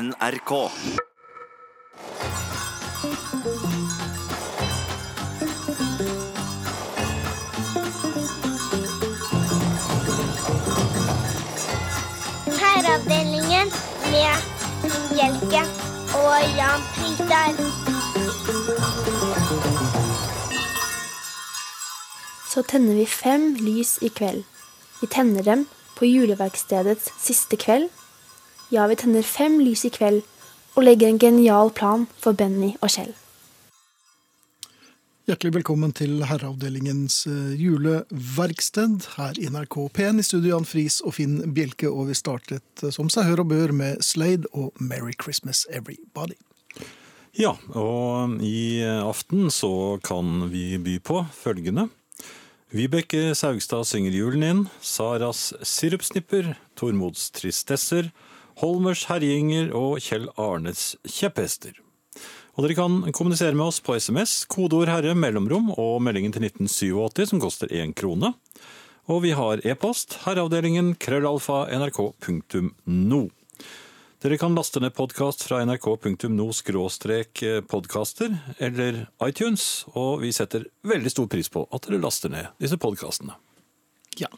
NRK. Herreavdelingen med Hjelke og Jan Fritar. Så tenner vi fem lys i kveld. Vi tenner dem på juleverkstedets siste kveld. Ja, vi tenner fem lys i kveld og legger en genial plan for Benny og Kjell. Hjertelig velkommen til Herreavdelingens eh, juleverksted her i NRK P1 i studio Jan Friis og Finn Bjelke, og vi startet eh, som seg hør og bør med Slade og Merry Christmas Everybody. Ja, og i aften så kan vi by på følgende. Vibeke Saugstad synger julen inn, Saras sirupsnipper, Tormods tristesser, Holmers herjinger og Kjell Arnes kjepphester. Og dere kan kommunisere med oss på SMS, kodeord herre, mellomrom og meldingen til 1987 som koster én krone. Og vi har e-post herreavdelingen krøllalfa nrk.no. Dere kan laste ned podkast fra nrk.no podkaster eller iTunes, og vi setter veldig stor pris på at dere laster ned disse podkastene. Ja.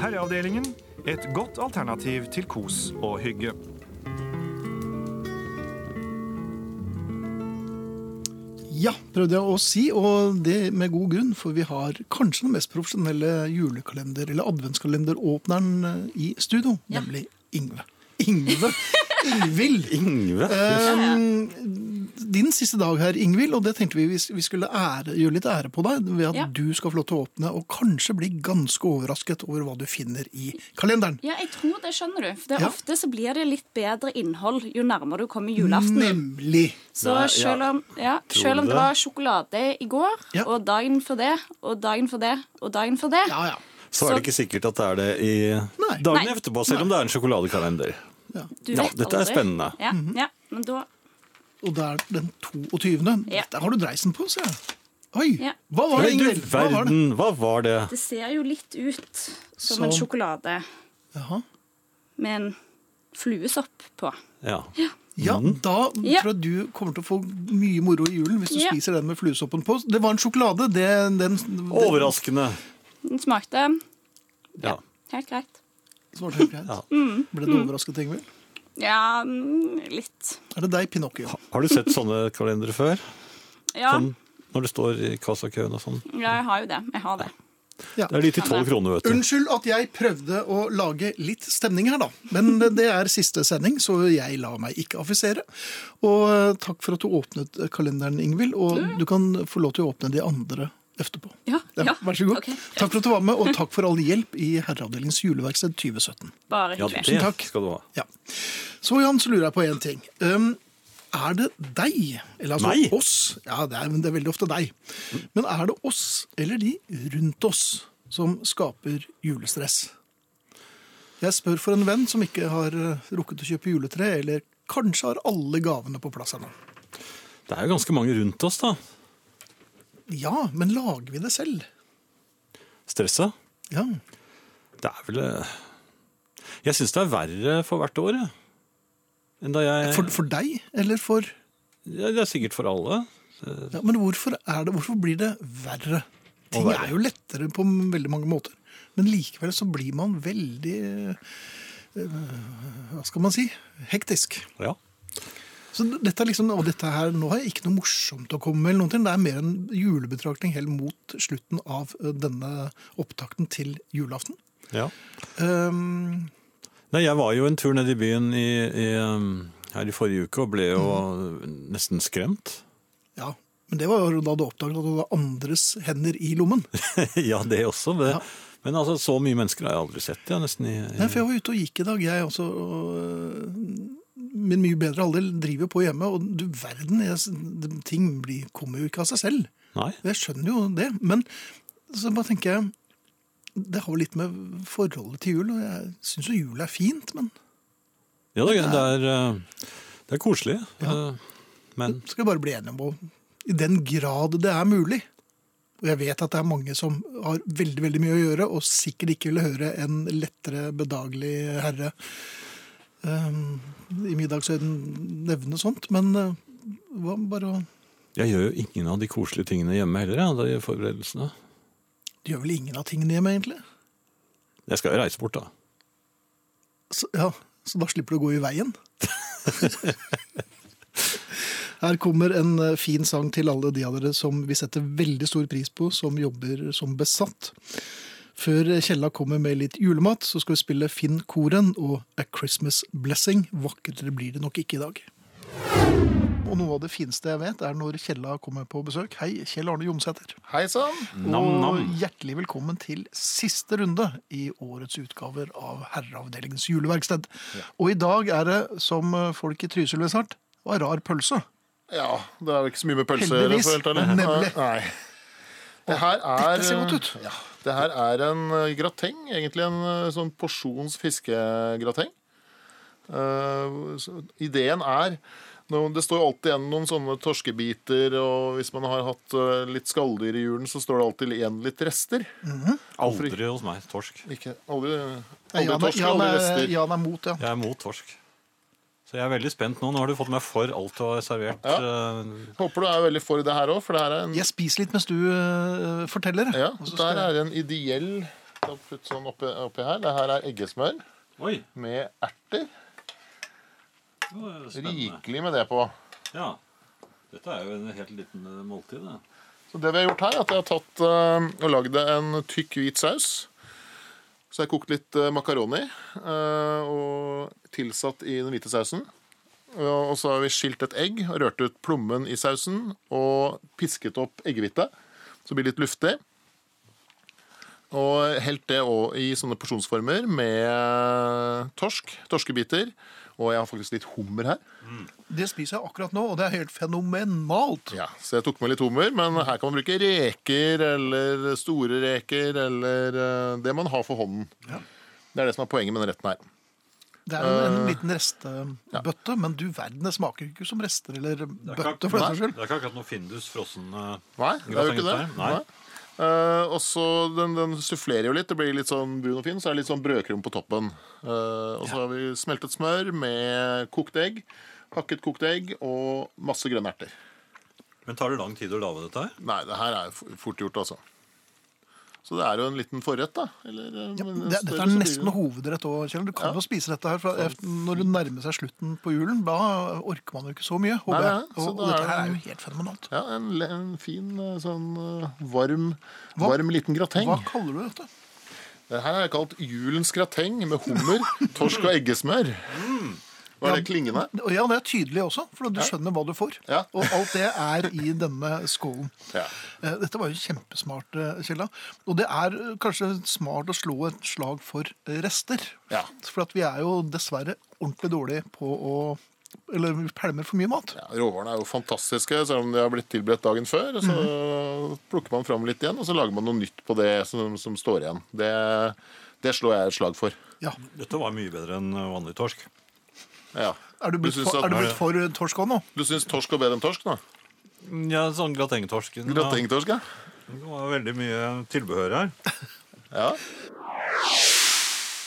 Herreavdelingen et godt alternativ til kos og hygge. ja, prøvde jeg å si, og det med god grunn, for vi har kanskje den mest profesjonelle julekalender- eller adventskalenderåpneren eh, i studio, nemlig Ingve. Ingve! Ingvild! Ingve? Eh, din siste dag her, Ingvild, og det tenkte vi vi skulle ære, gjøre litt ære på deg ved at Ja. du skal få lov til å åpne og kanskje bli ganske overrasket over hva du finner i kalenderen. Ja, jeg tror det, skjønner du. For det er Ja. ofte så blir det litt bedre innhold jo nærmere du kommer julaften. Nemlig. Så Nei, selv om, ja, selv om det var sjokolade i går, Ja. og dagen for det, og dagen for det, og dagen for det Ja, ja. Så er det ikke sikkert at det er det i Nei. dagen Nei. etterpå, selv om det er en sjokoladekalender. Du Ja, dette er spennende. Ja, Mhm. ja, men da Og det er den 22. Ja. Dette har du dreisen på, ser jeg. Oi, Ja. hva var det, Ingrid? Hva var det? hva var det? Det ser jo litt ut som en sjokolade Jaha. med en fluesopp på. Ja. Ja, Ja, da tror jeg du kommer til å få mye moro i julen hvis du Ja. spiser den med fluesoppen på. Det var en sjokolade. Det, den, den, Overraskende. Den smakte Ja. helt greit. Svarte helt greit. Ja. Ble du overrasket, Ingvild? Ja, mm, litt. Er det deg, Pinocchio? Har du sett sånne kalendere før? Ja, Sånn, når det står i kassakøen og sånn. ja jeg har jo det. Jeg har det. Det er de til tolv kroner, vet du. Unnskyld at jeg prøvde å lage litt stemning her, da. Men det er siste sending, så jeg lar meg ikke affisere. Og eh, takk for at du åpnet kalenderen, Ingvild. Og du kan få lov til å åpne de andre etterpå. Ja, Ja, ja. vær så god. Okay. takk for at du var med, og takk for all hjelp i Herreavdelingens juleverksted 2017. Bare Ja, hyggelig. Tusen takk. skal du ha. Ja. Så Jan, så lurer jeg på én ting. Um, er det deg, eller altså Nei. oss Ja, det er, det er veldig ofte deg. Men er det oss eller de rundt oss som skaper julestress? Jeg spør for en venn som ikke har eh, rukket å kjøpe juletre, eller kanskje har alle gavene på plass ennå. Det er jo ganske mange rundt oss, da. Ja, men lager vi det selv? Stresset? Ja. Det er vel eh, Jeg syns det er verre for hvert år. Enn da jeg For, for deg, eller for Ja, Det er sikkert for alle. ja, Men hvorfor, er det, hvorfor blir det verre? Ting verre. er jo lettere på veldig mange måter. Men likevel så blir man veldig eh, Hva skal man si? Hektisk. Ja. Så dette er liksom, og dette her, Nå har jeg ikke noe morsomt å komme med. eller noen ting. Det er mer en julebetraktning helt mot slutten av eh, denne opptakten til julaften. ja. Um, Nei, jeg var jo en tur ned i byen i, i, um, her i forrige uke og ble jo nesten skremt. ja, Men det var jo da du oppdaget at det var andres hender i lommen. ja, det også. Det. Ja. Men altså, så mye mennesker har jeg aldri sett. Ja, nesten i, i... Nei, for jeg var ute og gikk i dag, jeg også. Og, min mye bedre alder driver på hjemme, og du verden, jeg, ting blir, kommer jo ikke av seg selv. Nei. Jeg skjønner jo det, men så bare tenker jeg Det har jo litt med forholdet til jul, og jeg syns jo jul er fint, men Ja, det, det, er, det er koselig. Ja. Men så skal vi bare bli enige om å I den grad det er mulig, Og jeg vet at det er mange som har veldig veldig mye å gjøre, og sikkert ikke vil høre en lettere bedagelig herre eh, i middagsøyden nevne sånt. Men eh, hva bare å Jeg gjør jo ingen av de koselige tingene hjemme heller, ja, de forberedelsene. Du gjør vel ingen av tingene hjemme, egentlig? Jeg skal jo reise bort, da. Så, ja, så da slipper du å gå i veien. Her kommer en eh, fin sang til alle de av dere som vi setter veldig stor pris på, som jobber som besatt. Før Kjella kommer med litt julemat, så skal vi spille Finn Koren og A Christmas Blessing. Vakrere blir det nok ikke i dag. Og noe av det fineste jeg vet, er når Kjella kommer på besøk. Hei, Kjell Arne Jomsæter. Hei sann! Og hjertelig velkommen til siste runde i årets utgaver av Herreavdelingens juleverksted. Og i dag er det, som folk i Trysil vil sagt, var rar pølse. Ja, det er jo ikke så mye med pølse å gjøre, Heldigvis. helt. Nemlig. Nei. Det her er Dette ser godt ut. Ja, det her er en eh, grateng. Egentlig en eh, sånn porsjons fiskegrateng. Uh, ideen er Det står jo alltid igjen noen sånne torskebiter, og hvis man har hatt litt skalldyr i julen, så står det alltid igjen litt rester. Aldri hos meg torsk. Ikke, aldri, aldri Jan, torsk, Jan, aldri er, rester. Jan er mot, ja. Jeg er mot torsk. Så jeg er veldig spent nå. Nå har du fått meg for alt du har servert. Ja. Håper du er veldig for det her òg, er en Jeg spiser litt mens du uh, forteller. Ja, der skal- er en ideell Putt sånn oppi, oppi her. Det her er eggesmør Oi, med erter. Rikelig med det på. Ja. Dette er jo en helt liten eh, måltid. Det. Så det vi har gjort her, er at jeg har tatt uh, og lagd en tykk hvit saus. Så jeg har kokt litt uh, makaroni eh, og tilsatt i den hvite sausen. Og og så har vi skilt et egg og rørt ut plommen i sausen og pisket opp eggehvite. Så det blir litt luftig. Og helt det òg i sånne porsjonsformer med torsk, torskebiter. Og jeg har faktisk litt hummer her. Det spiser jeg akkurat nå, og det er helt fenomenalt. Ja, Så jeg tok med litt hummer, men her kan man bruke reker eller store reker eller eh, det man har for hånden. Det er det som er poenget med den retten her. Det er en, Eh, en liten restebøtte, men du verden, det smaker ikke som rester eller Det er bøtte, for den Nei, saks skyld. det er ikke akkurat noe Findus frossen eh, Nei, det er jo ikke det. Der? Nei. Eh, og så den, den sufflerer jo litt. Det blir litt sånn brun og fin. Så er det litt sånn brødkrum på toppen. Uh, og så har vi smeltet smør med kokt egg. Hakket kokt egg og masse grønne erter. Men tar det lang tid å lage dette her? Nei, det her er fort gjort, altså. Så det er jo en liten forrett, da. Eller, eh, Ja, det, større, dette er nesten blir... hovedrett òg, Kjell. Du kan Ja. jo spise dette her. For når det nærmer seg slutten på julen, da orker man jo ikke så mye, håper Nei, jeg. Og, og dette er her er jo helt fenomenalt. Ja, en, en fin eh, sånn eh, varm, Hva- varm liten grateng. Hva kaller du dette? Det her er kalt julens grateng med hummer, torsk og eggesmør. Var det klingende? Ja, det er tydelig også, for du skjønner hva du får. Ja. Og alt det er i denne skålen. Ja. Eh, Dette var jo kjempesmart, eh, Kjella. Og det er eh, kanskje smart å slå et slag for rester. Ja. For at vi er jo dessverre ordentlig dårlige på å Eller vi pælmer for mye mat. Ja, råvarene er jo fantastiske, selv om de har blitt tilberedt dagen før. Så mm. plukker man fram litt igjen, og så lager man noe nytt på det som, som står igjen. Det, det slår jeg et slag for. Ja. Dette var mye bedre enn vanlig torsk. Ja. Er du blitt, for, at- er du blitt for eh, torsk òg nå? Du syns torsk er bedre enn torsk, da? Ja, sånn gratengtorsk. Ja, Gratengtorsk, ja. det var veldig mye tilbehør her. ja.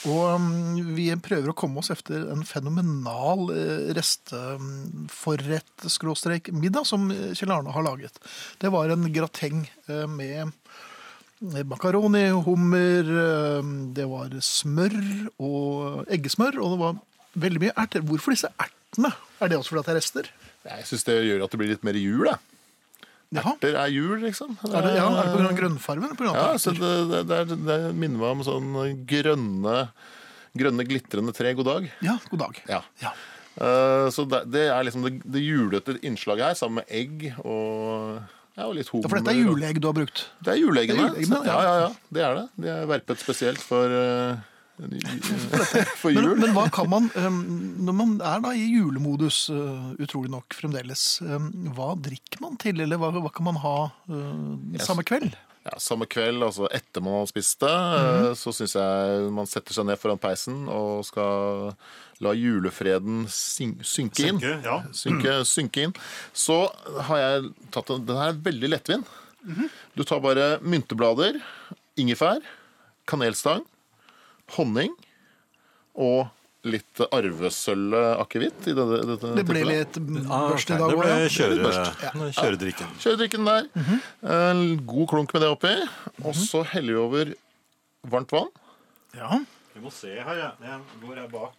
Og um, vi prøver å komme oss efter en fenomenal eh, resteforrett-middag som Kjell Arne har laget. Det var en grateng eh, med makaroni, hummer, eh, det var smør og eggesmør, og det var veldig mye erter. Hvorfor disse ertene? Er det også fordi det er rester? Jeg syns det gjør at det blir litt mer jul, jeg. Erter er jul, liksom. Er det, ja, er det grunn grønnfargen? På grunn Ja, så det, det, det, er- minner meg om sånn grønne, grønne glitrende tre. God dag. Ja, god dag. Ja. Ja. Uh, så det, det er liksom det, det julete innslaget her, sammen med egg og, ja, og litt hummer. Ja, for dette er juleegg du har brukt. Det er juleeggene. Ja. ja. ja, Det er det. De er verpet spesielt for, eh, for jul. men hva kan man, um, når man er da i julemodus, uh, utrolig nok fremdeles, um, hva drikker man til, eller hva, hva kan man ha uh, samme kveld? Ja, Samme kveld, altså etter man har spist det, mm -hmm. så syns jeg man setter seg ned foran peisen og skal la julefreden synke, synke inn. Synke, ja. Synke, synke inn. Så har jeg tatt en Den her er veldig lettvint. Du tar bare mynteblader, ingefær, kanelstang, honning og litt arvesølvakevitt i dette, dette Det ble litt Ah, børst i dag Det òg, ble ja. kjøredrikken. Kjøredrikken der. En god klunk med det oppi. Og så heller vi over varmt vann. ja. Vi må se her, jeg. Jeg går her bak.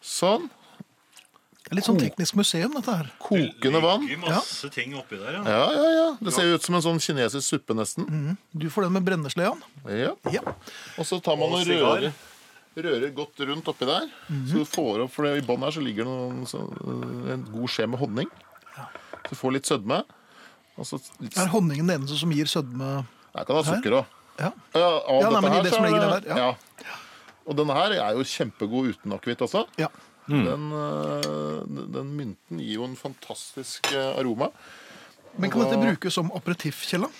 Sånn. Det er Litt sånn teknisk museum, dette her. Kokende vann. ligger masse ting oppi der, ja. Ja, ja, ja. Det ser jo ut som en sånn kinesisk suppe, nesten. Du får den med brenneslea. Ja. Ja. Og så tar man Og og rører, rører godt rundt oppi der. Så du får opp, for I bånn her så ligger det noen, så, en god skje med honning. Så du får litt sødme. Og så litt, Er honningen den eneste som gir sødme jeg kan ha sukker òg. Ja. Ja, Ja, nei, men i her det som er ligger det- der, ja. Og denne her er jo kjempegod uten akevitt også. ja. Den, øh, den mynten gir jo en fantastisk øh, aroma. Men kan dette brukes som aperitiff, Kjella?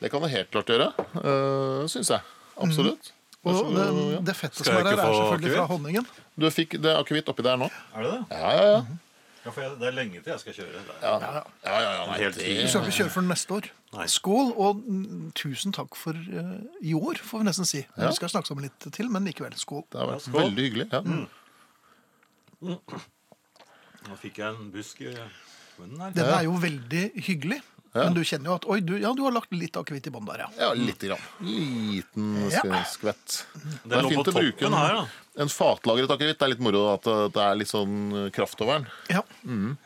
Det kan det helt klart gjøre, uh, syns jeg. Absolutt. Og det, ja. det fettet som er der, er selvfølgelig fra honningen. Du fikk det akevitt oppi der nå? Er det det? Ja, ja, ja. Ja, for jeg, Det er lenge til jeg skal kjøre. Ja, ja, ja, ja nei, det... Du skal ikke kjøre for neste år. Nei. Skål, og mm, tusen takk for uh, i år, får vi nesten si. Ja. Vi skal snakke sammen litt til, men likevel. Skål. det har vært Ja, skål. veldig hyggelig. Ja. Nå fikk jeg en busk i munnen her. Den er jo veldig hyggelig. Ja. Men du kjenner jo at oi, du, ja, du har lagt litt akevitt i bånn der, ja. ja, lite grann. Liten Ja. Det, skvett. er fint å bruke en, her, da. en fatlagret akevitt. Det er litt moro at uh, det er litt sånn uh, kraft over den. ja.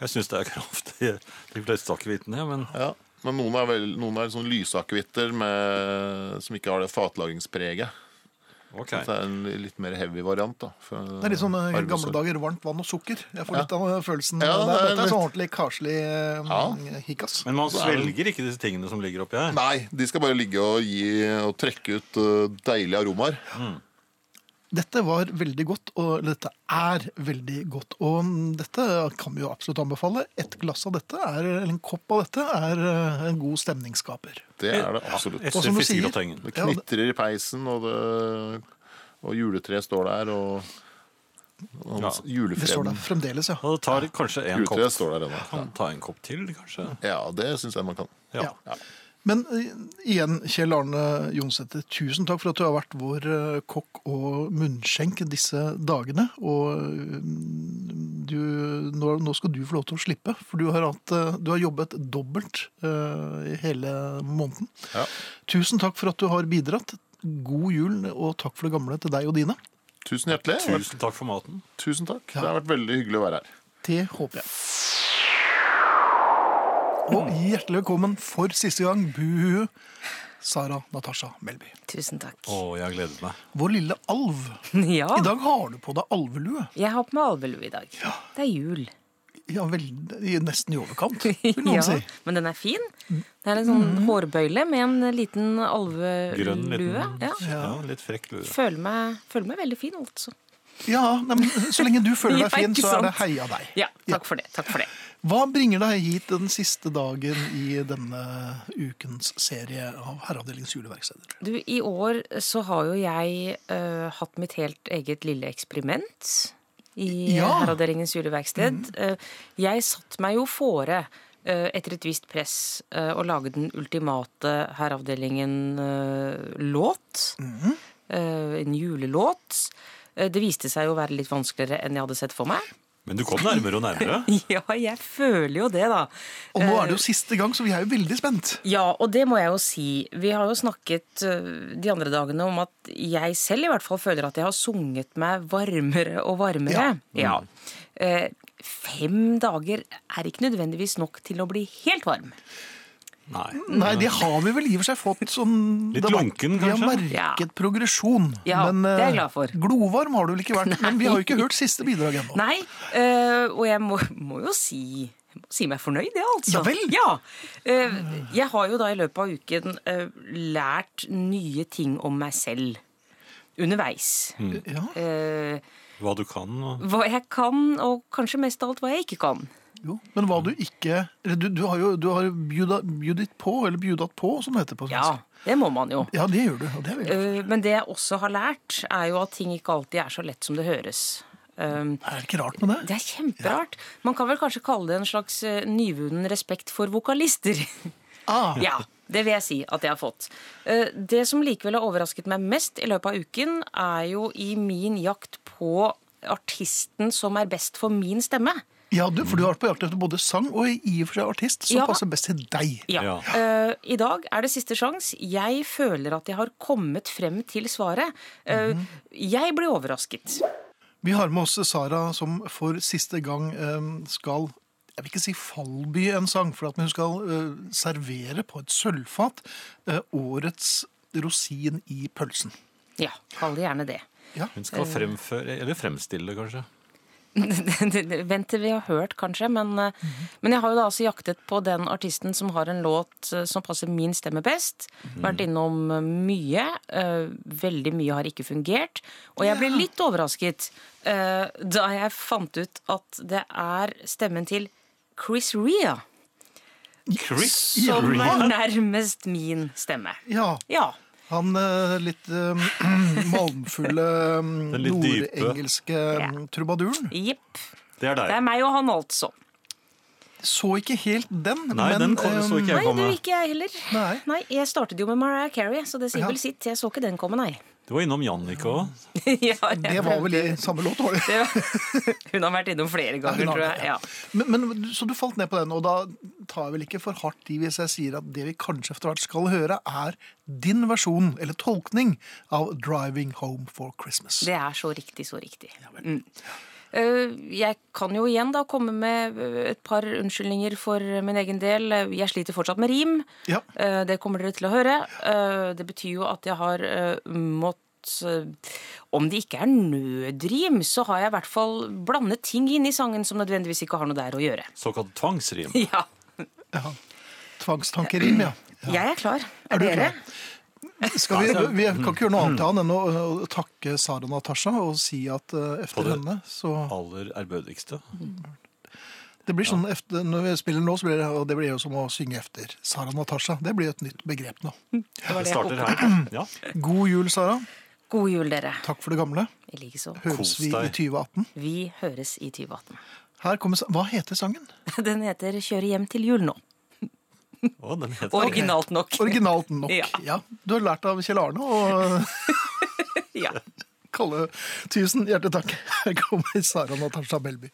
Jeg syns det er kraft i de fleste akevittene, men Ja. Men noen er, vel, noen er sånn lysakevitter med- som ikke har det fatlagringspreget. Ok. Så det er en litt mer heavy variant. da. Det er litt sånn eh, gamle dager, varmt vann og sukker. Jeg får Ja. litt av følelsen. Ja, der. det er Dette er sånn ordentlig karslig eh, Ja. hikkas. Men man er svelger ikke disse tingene som ligger oppi her. Nei, de skal bare ligge og, gi, og trekke ut uh, deilige aromaer. Dette var veldig godt, og dette er veldig godt. Og dette kan vi jo absolutt anbefale. Et glass av dette, er, eller en kopp av dette, er eh, en god stemningsskaper. Det er det absolutt. Ja, Og som du sier-. Det knitrer i peisen, og, det, og juletreet står der, og, og Ja, Det står der fremdeles, ja. Og det tar kanskje en kopp. Juletreet står der ennå. Kan ta en kopp til, kanskje. Ja, det syns jeg man kan. Ja. Ja. Men eh, igjen, Kjell Arne Jonsæter, tusen takk for at du har vært vår eh, kokk og munnskjenk disse dagene. Og eh, du, nå, nå skal du få lov til å slippe, for du har, hatt, eh, du har jobbet dobbelt uh, hele måneden. Ja. Tusen takk for at du har bidratt. God jul og takk for det gamle til deg og dine. Tusen hjertelig. Tusen takk for maten. Tusen takk. Det har vært veldig hyggelig å være her. Det håper jeg. Og hjertelig velkommen for siste gang, bu, Sara Natasha Melby. Tusen takk. Å, jeg har gledet meg. Vår lille alv. Ja, I dag har du på deg alvelue. jeg har på meg alvelue i dag. Det er jul. Ja, vel, nesten i overkant, vil noen Ja, si. men den er fin. Det er en sånn hårbøyle med en liten alvelue. Grønn, liten. Ja. ja. litt frekk lue. Føler meg, føler meg veldig fin, altså. Ja, men Så lenge du føler deg fin, så er det heia deg. Ja, takk for det. Takk for det. Hva bringer deg hit den siste dagen i denne ukens serie av Herreavdelingens juleverksteder? Du, i år så har jo jeg uh, hatt mitt helt eget lille eksperiment i Ja. Herreavdelingens juleverksted. Eh, jeg satt meg jo fore eh, etter et visst press eh, å lage den ultimate Herreavdelingen-låt. Eh, en julelåt. Eh, det viste seg å være litt vanskeligere enn jeg hadde sett for meg. Men du kom nærmere og nærmere. Ja, jeg føler jo det, da. Og nå er det jo siste gang, så vi er jo veldig spent. Ja, og det må jeg jo si. Vi har jo snakket øh, de andre dagene om at jeg selv i hvert fall føler at jeg har sunget meg varmere og varmere. Ja. ja. Fem dager er ikke nødvendigvis nok til å bli helt varm. Nei. Nei, det har vi vel i og for seg fått sånn Litt det kanskje lunken, Vi har merket progresjon. Ja, det er jeg eh, glad for. Glovarm har du vel ikke vært. Men vi har jo ikke hørt siste bidrag ennå. Nei, uh, og jeg må, må jo si jeg må si meg fornøyd, det, altså. Ja vel? Ja. Eh, jeg har jo da i løpet av uken lært nye ting om meg selv. Underveis. Ja. Eh, Hva du kan. og- hva jeg kan, og kanskje mest av alt hva jeg ikke kan. Jo, men hva du ikke eller Du, du har jo du har bjuda, bjudet på, eller bjudat på, som det heter på Ja, det må man jo. Ja, det gjør du. og det Eh, Men det jeg også har lært, er jo at ting ikke alltid er så lett som det høres. Um, Er det ikke rart med det? Det er kjemperart. Man kan vel kanskje kalle det en slags uh, nyvunnen respekt for vokalister. Ah, Ja. Det vil jeg si at jeg har fått. Uh, Det som likevel har overrasket meg mest i løpet av uken, er jo i min jakt på artisten som er best for min stemme. Ja, du, for du har vært på jakt etter både sang og i og for seg artist som Ja. passer best til deg. Ja. Ja. Eh, I dag er det siste sjans. Jeg føler at jeg har kommet frem til svaret. Eh, Jeg ble overrasket. Vi har med oss Sara som for siste gang eh, skal jeg vil ikke si fallby en sang, for at hun skal eh, servere på et sølvfat eh, årets rosin i pølsen. Ja, kall det gjerne det. Hun skal fremføre, eller fremstille, kanskje. Vent til vi har hørt, kanskje. Men, eh, men jeg har jo da altså jaktet på den artisten som har en låt eh, som passer min stemme best. Vært innom eh, mye. Veldig mye har ikke fungert. Og jeg ble litt overrasket da jeg fant ut at det er stemmen til Chris Rea Chris som er nærmest min stemme. Ja, Ja. Han eh, litt eh, malmfulle eh, dype. nordengelske Ja. eh, trubaduren. Jepp. Det er deg. Det er meg og han, altså. Så ikke helt den, Nei, men den kom- så ikke jeg komme. Nei, det gikk ikke jeg heller. Nei. Nei, Jeg startet jo med Mariah Carey, så det sier Ja. vel sitt. Jeg så ikke den komme, nei. Du var innom Jannicke òg. ja, Det var vel i samme låt, var det? Det- Hun har vært innom flere ganger, ja, har tror jeg. ja. Ja. Men, men, så du falt ned på den, og da tar jeg vel ikke for hardt i hvis jeg sier at det vi kanskje etter hvert skal høre, er din versjon, eller tolkning, av 'Driving Home for Christmas'. Det er så riktig, så riktig. Mm. Eh, Jeg kan jo igjen da komme med eh, et par unnskyldninger for min egen del. Jeg sliter fortsatt med rim. Ja. Eh, Det kommer dere til å høre. Eh, Det betyr jo at jeg har mått Om det ikke er nødrim, så har jeg i hvert fall blandet ting inn i sangen som nødvendigvis ikke har noe der å gjøre. Såkalt tvangsrim. Ja. Ja. Tvangstankerim, ja. Jeg er klar. Er Er du dere? klar? Skal vi, vi kan ikke gjøre noe annet annet enn å takke Sara Natasha og si at uh, efter henne så Aller ærbødigste. Det blir sånn efter, Når vi spiller nå, så blir det, og det blir jo som å synge efter Sara Natasha. Det blir et nytt begrep nå. Det var Det jeg starter håpet. her. Ja. God jul, Sara. God jul, dere. Takk for det gamle. I likeså. Høres vi i 2018. Vi høres i 2018. Her kommer, Hva heter sangen? Den heter 'Kjøre hjem til jul' nå. Heter Originalt nok. Originalt nok. Ja. Ja. Du har lært av Kjell Arne å Ja. kalle Tusen hjertelig takk. Her kommer Sara Natasha Melby.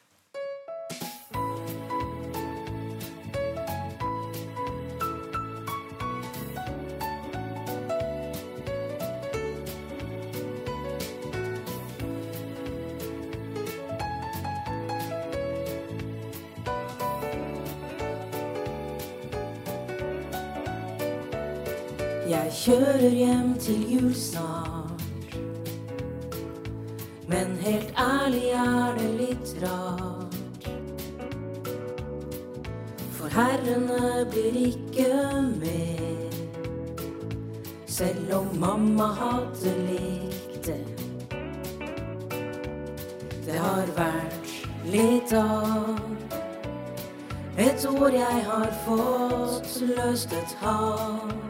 Kjører hjem til jul snart. Men helt ærlig er det litt rart. For herrene blir ikke med. Selv om mamma hadde likt det. Det har vært litt av et år jeg har fått løst et hav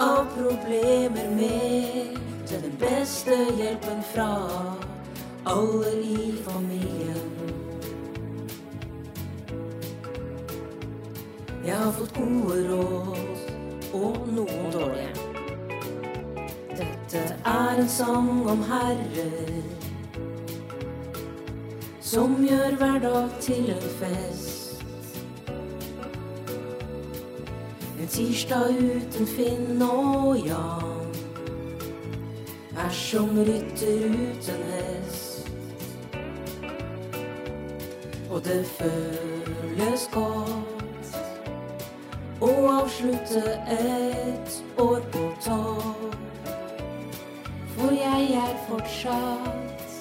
av problemer med til den beste hjelpen fra alle i familien. Jeg har fått gode råd og noen dårlige. Dette er en sang om herrer som gjør hverdag til en fest. Tirsdag uten Finn og Jan er som rytter uten hest. Og det føles godt å avslutte et år på topp. For jeg er fortsatt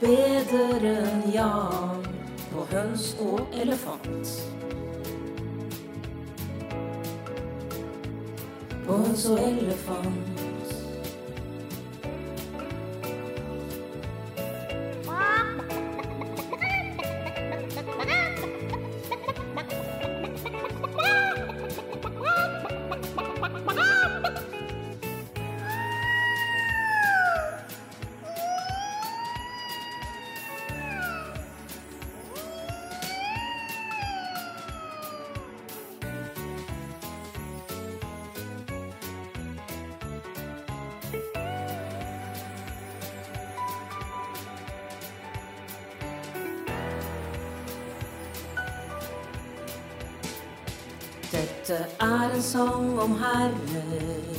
bedre enn Jan på høns og elefant. På høns og Dette er en sang om herrer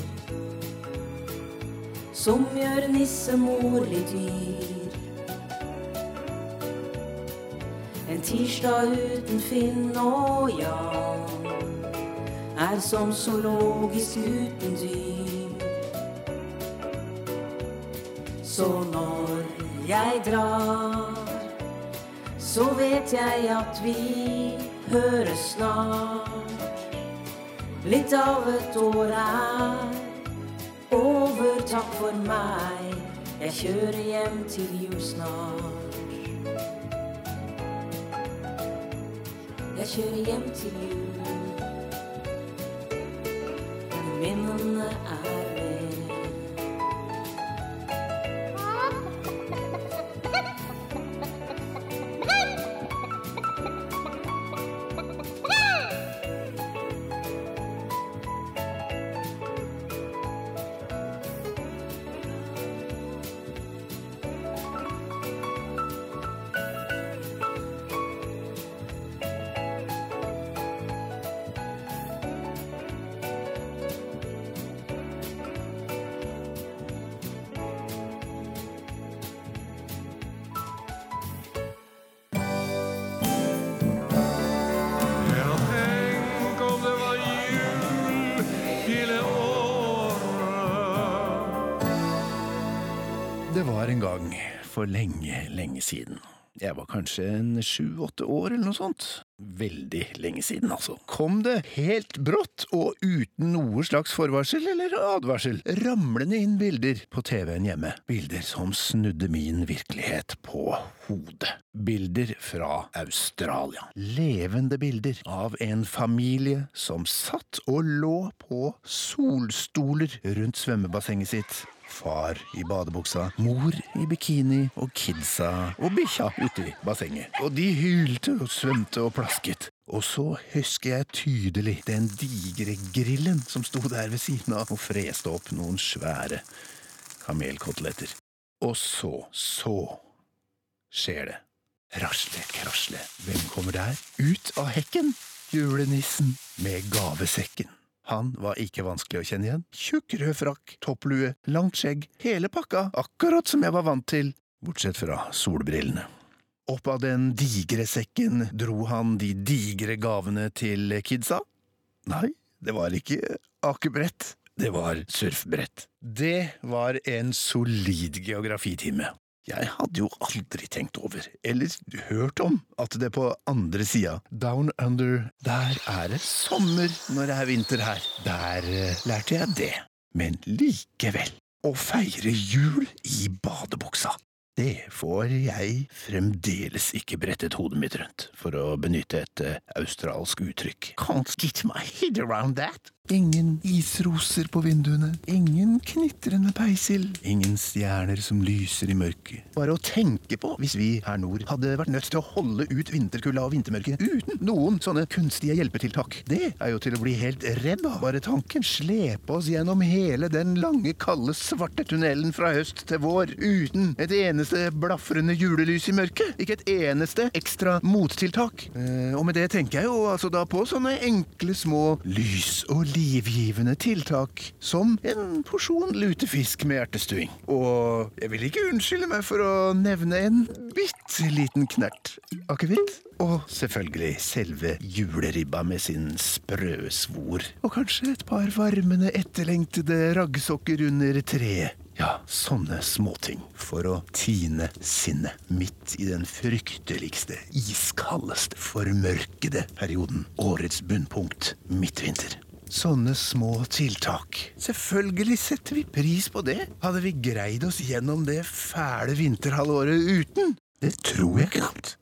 som gjør nissemor litt yr. En tirsdag uten Finn og Jan er som zoologisk uten dyr. Så når jeg drar, så vet jeg at vi høres snart. Litt av et år er over, takk for meg. Jeg kjører hjem til jul snart. Jeg kjører hjem til jul. En gang for lenge, lenge siden. Jeg var kanskje en sju-åtte år eller noe sånt. Veldig lenge siden, altså. Kom det helt brått og uten noe slags forvarsel eller advarsel, ramlende inn bilder på TV-en hjemme. Bilder som snudde min virkelighet på hodet. Bilder fra Australia. Levende bilder av en familie som satt og lå på solstoler rundt svømmebassenget sitt. Far i badebuksa, mor i bikini og kidsa og bikkja ute i bassenget. Og de hylte og svømte og plasket. Og så husker jeg tydelig den digre grillen som sto der ved siden av og freste opp noen svære kamelkoteletter. Og så, så skjer det. Rasle, krasle, hvem kommer der? Ut av hekken! Julenissen med gavesekken. Han var ikke vanskelig å kjenne igjen. Tjukk rød frakk, topplue, langt skjegg, hele pakka, akkurat som jeg var vant til, bortsett fra solbrillene. Opp av den digre sekken dro han de digre gavene til kidsa. Nei, det var ikke akebrett, det var surfbrett. Det var en solid geografitime. Jeg hadde jo aldri tenkt over, eller hørt om, at det på andre sida, down under, der er det sommer når det er vinter her. Der eh, lærte jeg det. Men likevel, å feire jul i badebuksa, det får jeg fremdeles ikke brettet hodet mitt rundt, for å benytte et eh, australsk uttrykk. Can't get my head around that. Ingen isroser på vinduene, ingen knitrende peisild, ingen stjerner som lyser i mørket. Bare å tenke på hvis vi her nord hadde vært nødt til å holde ut vinterkulda og vintermørket uten noen sånne kunstige hjelpetiltak. Det er jo til å bli helt redd av. Bare tanken. Slepe oss gjennom hele den lange, kalde, svarte tunnelen fra høst til vår uten et eneste blafrende julelys i mørket. Ikke et eneste ekstra mottiltak. Eh, og med det tenker jeg jo altså da på sånne enkle små lys og livgivende tiltak som en porsjon lutefisk med hjertestuing. Og jeg vil ikke unnskylde meg for å nevne en bitte liten knert akevitt. Og selvfølgelig selve juleribba med sin sprø svor. Og kanskje et par varmende, etterlengtede raggsokker under treet. Ja, sånne småting for å tine sinnet midt i den frykteligste, iskaldeste, formørkede perioden. Årets bunnpunkt, midtvinter. Sånne små tiltak. Selvfølgelig setter vi pris på det. Hadde vi greid oss gjennom det fæle vinterhalvåret uten? Det tror jeg knapt.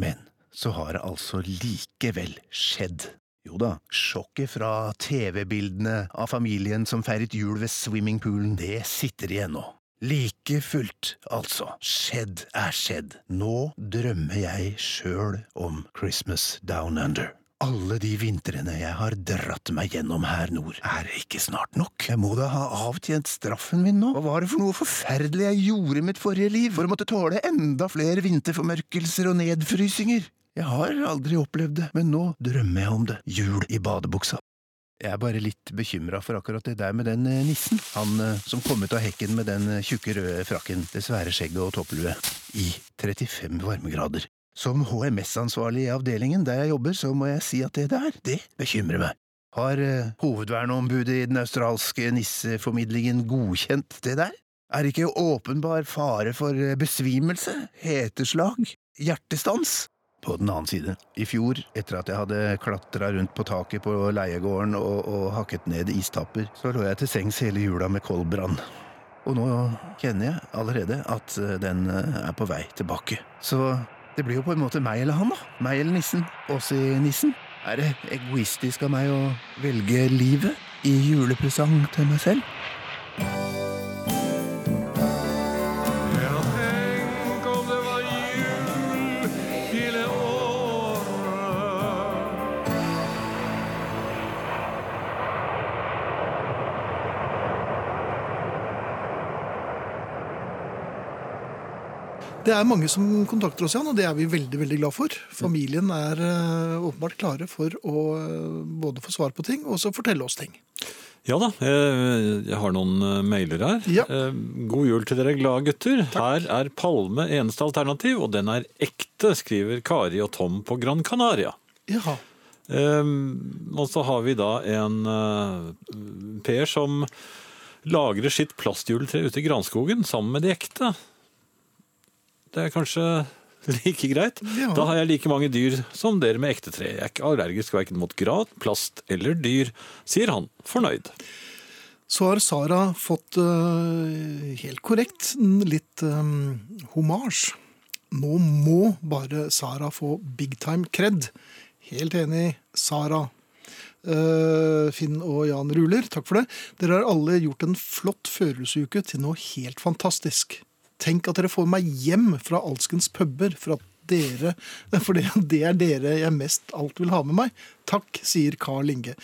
Men så har det altså likevel skjedd. Jo da, sjokket fra TV-bildene av familien som feiret jul ved swimmingpoolen, det sitter igjen nå. Like fullt, altså. Skjedd er skjedd. Nå drømmer jeg sjøl om Christmas Down Under. Alle de vintrene jeg har dratt meg gjennom her nord, er det ikke snart nok? Jeg må da ha avtjent straffen min nå? Hva var det for noe forferdelig jeg gjorde i mitt forrige liv for å måtte tåle enda flere vinterformørkelser og nedfrysinger? Jeg har aldri opplevd det, men nå drømmer jeg om det. Jul i badebuksa. Jeg er bare litt bekymra for akkurat det der med den eh, nissen. Han eh, som kom ut av hekken med den eh, tjukke røde frakken, det svære skjegget og topplue. I 35 varmegrader. Som HMS-ansvarlig i avdelingen der jeg jobber, så må jeg si at det der, det bekymrer meg. Har eh, hovedverneombudet i den australske nisseformidlingen godkjent det der? Er det ikke åpenbar fare for eh, besvimelse, heteslag, hjertestans? På den annen side, i fjor, etter at jeg hadde klatra rundt på taket på leiegården og, og hakket ned istapper, så lå jeg til sengs hele jula med koldbrann. Og nå kjenner jeg allerede at eh, den eh, er på vei tilbake. Så det blir jo på en måte meg eller han, da. Meg eller nissen. Åsi-nissen. Er det egoistisk av meg å velge livet i julepresang til meg selv? Det er mange som kontakter oss, Jan, og det er vi veldig veldig glad for. Familien er eh, åpenbart klare for å eh, både få svar på ting og også fortelle oss ting. Ja da, jeg, jeg har noen eh, mailer her. Ja. Eh, God jul til dere glade gutter. Her er Palme eneste alternativ, og den er ekte, skriver Kari og Tom på Gran Canaria. Jaha. Eh, og så har vi da en eh, Per som lagrer sitt plastjuletre ute i granskogen sammen med de ekte. Det er kanskje like greit. Ja. Da har jeg like mange dyr som dere med ekte tre. Jeg er ikke allergisk verken mot grat, plast eller dyr, sier han, fornøyd. Så har Sara fått eh, helt korrekt litt um, homasj. Nå må bare Sara få big time cred. Helt enig, Sara. Eh, Finn og Jan Ruler, takk for det. Dere har alle gjort en flott førjulsuke til noe helt fantastisk. Tenk at dere får meg hjem fra alskens puber for at dere For det, det er dere jeg mest alt vil ha med meg. Takk, sier Carl Inge.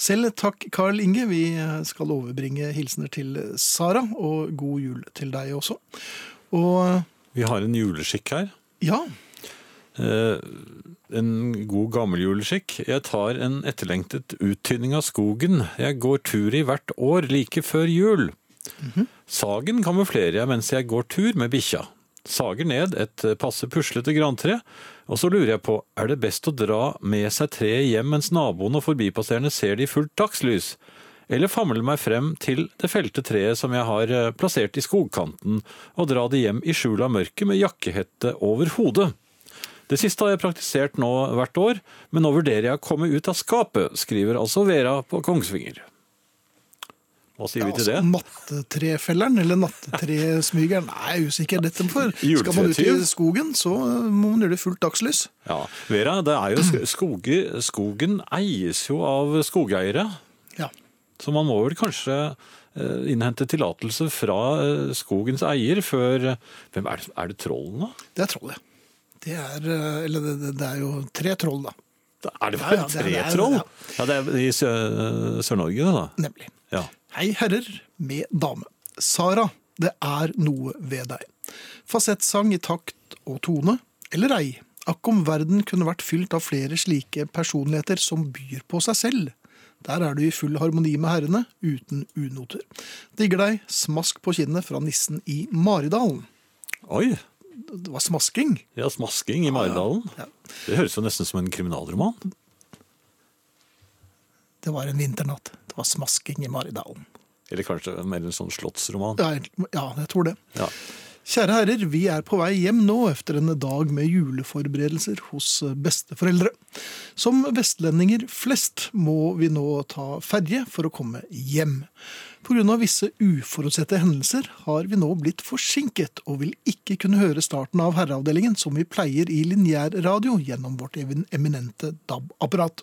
Selv takk, Carl Inge. Vi skal overbringe hilsener til Sara, og god jul til deg også. Og Vi har en juleskikk her. ja, Eh, en god gammel juleskikk. Jeg tar en etterlengtet uttynning av skogen. Jeg går tur i hvert år like før jul. Sagen kamuflerer jeg mens jeg går tur med bikkja. Sager ned et passe puslete grantre, og så lurer jeg på, er det best å dra med seg treet hjem mens naboene og forbipasserende ser det i fullt dagslys? Eller famle meg frem til det felte treet som jeg har eh, plassert i skogkanten, og dra det hjem i skjul av mørket med jakkehette over hodet? Det siste har jeg praktisert nå hvert år, men nå vurderer jeg å komme ut av skapet, skriver altså Vera på Kongsvinger. Hva sier vi til det? altså, Nattetrefelleren eller nattetresmygeren? Nei, jeg er usikker. Dette for. Skal man ut i skogen, så må man gjøre det fullt dagslys. Ja, Vera, det er jo skoge, skogen eies jo av skogeiere, Ja. så man må vel kanskje eh, innhente tillatelse fra eh, skogens eier før Hvem er det? Er det trollen, da? Det er trollet. Det er, eh, eller det, det- det er jo tre troll, da. Er det Ja, bare ja, det er- tre troll? ja. Ja, det er i Sør-Norge, det da. Nemlig. Ja. Hei herrer med dame. Sara, det er noe ved deg. Fasettsang i takt og tone, eller ei. Akk om verden kunne vært fylt av flere slike personligheter som byr på seg selv. Der er du i full harmoni med herrene, uten unoter. Digger deg, smask på kinnet fra nissen i Maridalen. Oi, Det var smasking. ja, smasking i Maridalen. Ja. Det høres jo nesten som en kriminalroman. Det var en vinternatt. Det var smasking i Maridalen. Eller kanskje mer en sånn slottsroman. Ja, ja, jeg tror det. Ja. Kjære herrer, vi er på vei hjem nå etter en dag med juleforberedelser hos besteforeldre. Som vestlendinger flest må vi nå ta ferje for å komme hjem. Av visse uforutsette hendelser har vi nå blitt forsinket og vil ikke kunne høre starten av Herreavdelingen som vi pleier i lineærradio gjennom vårt eminente DAB-apparat.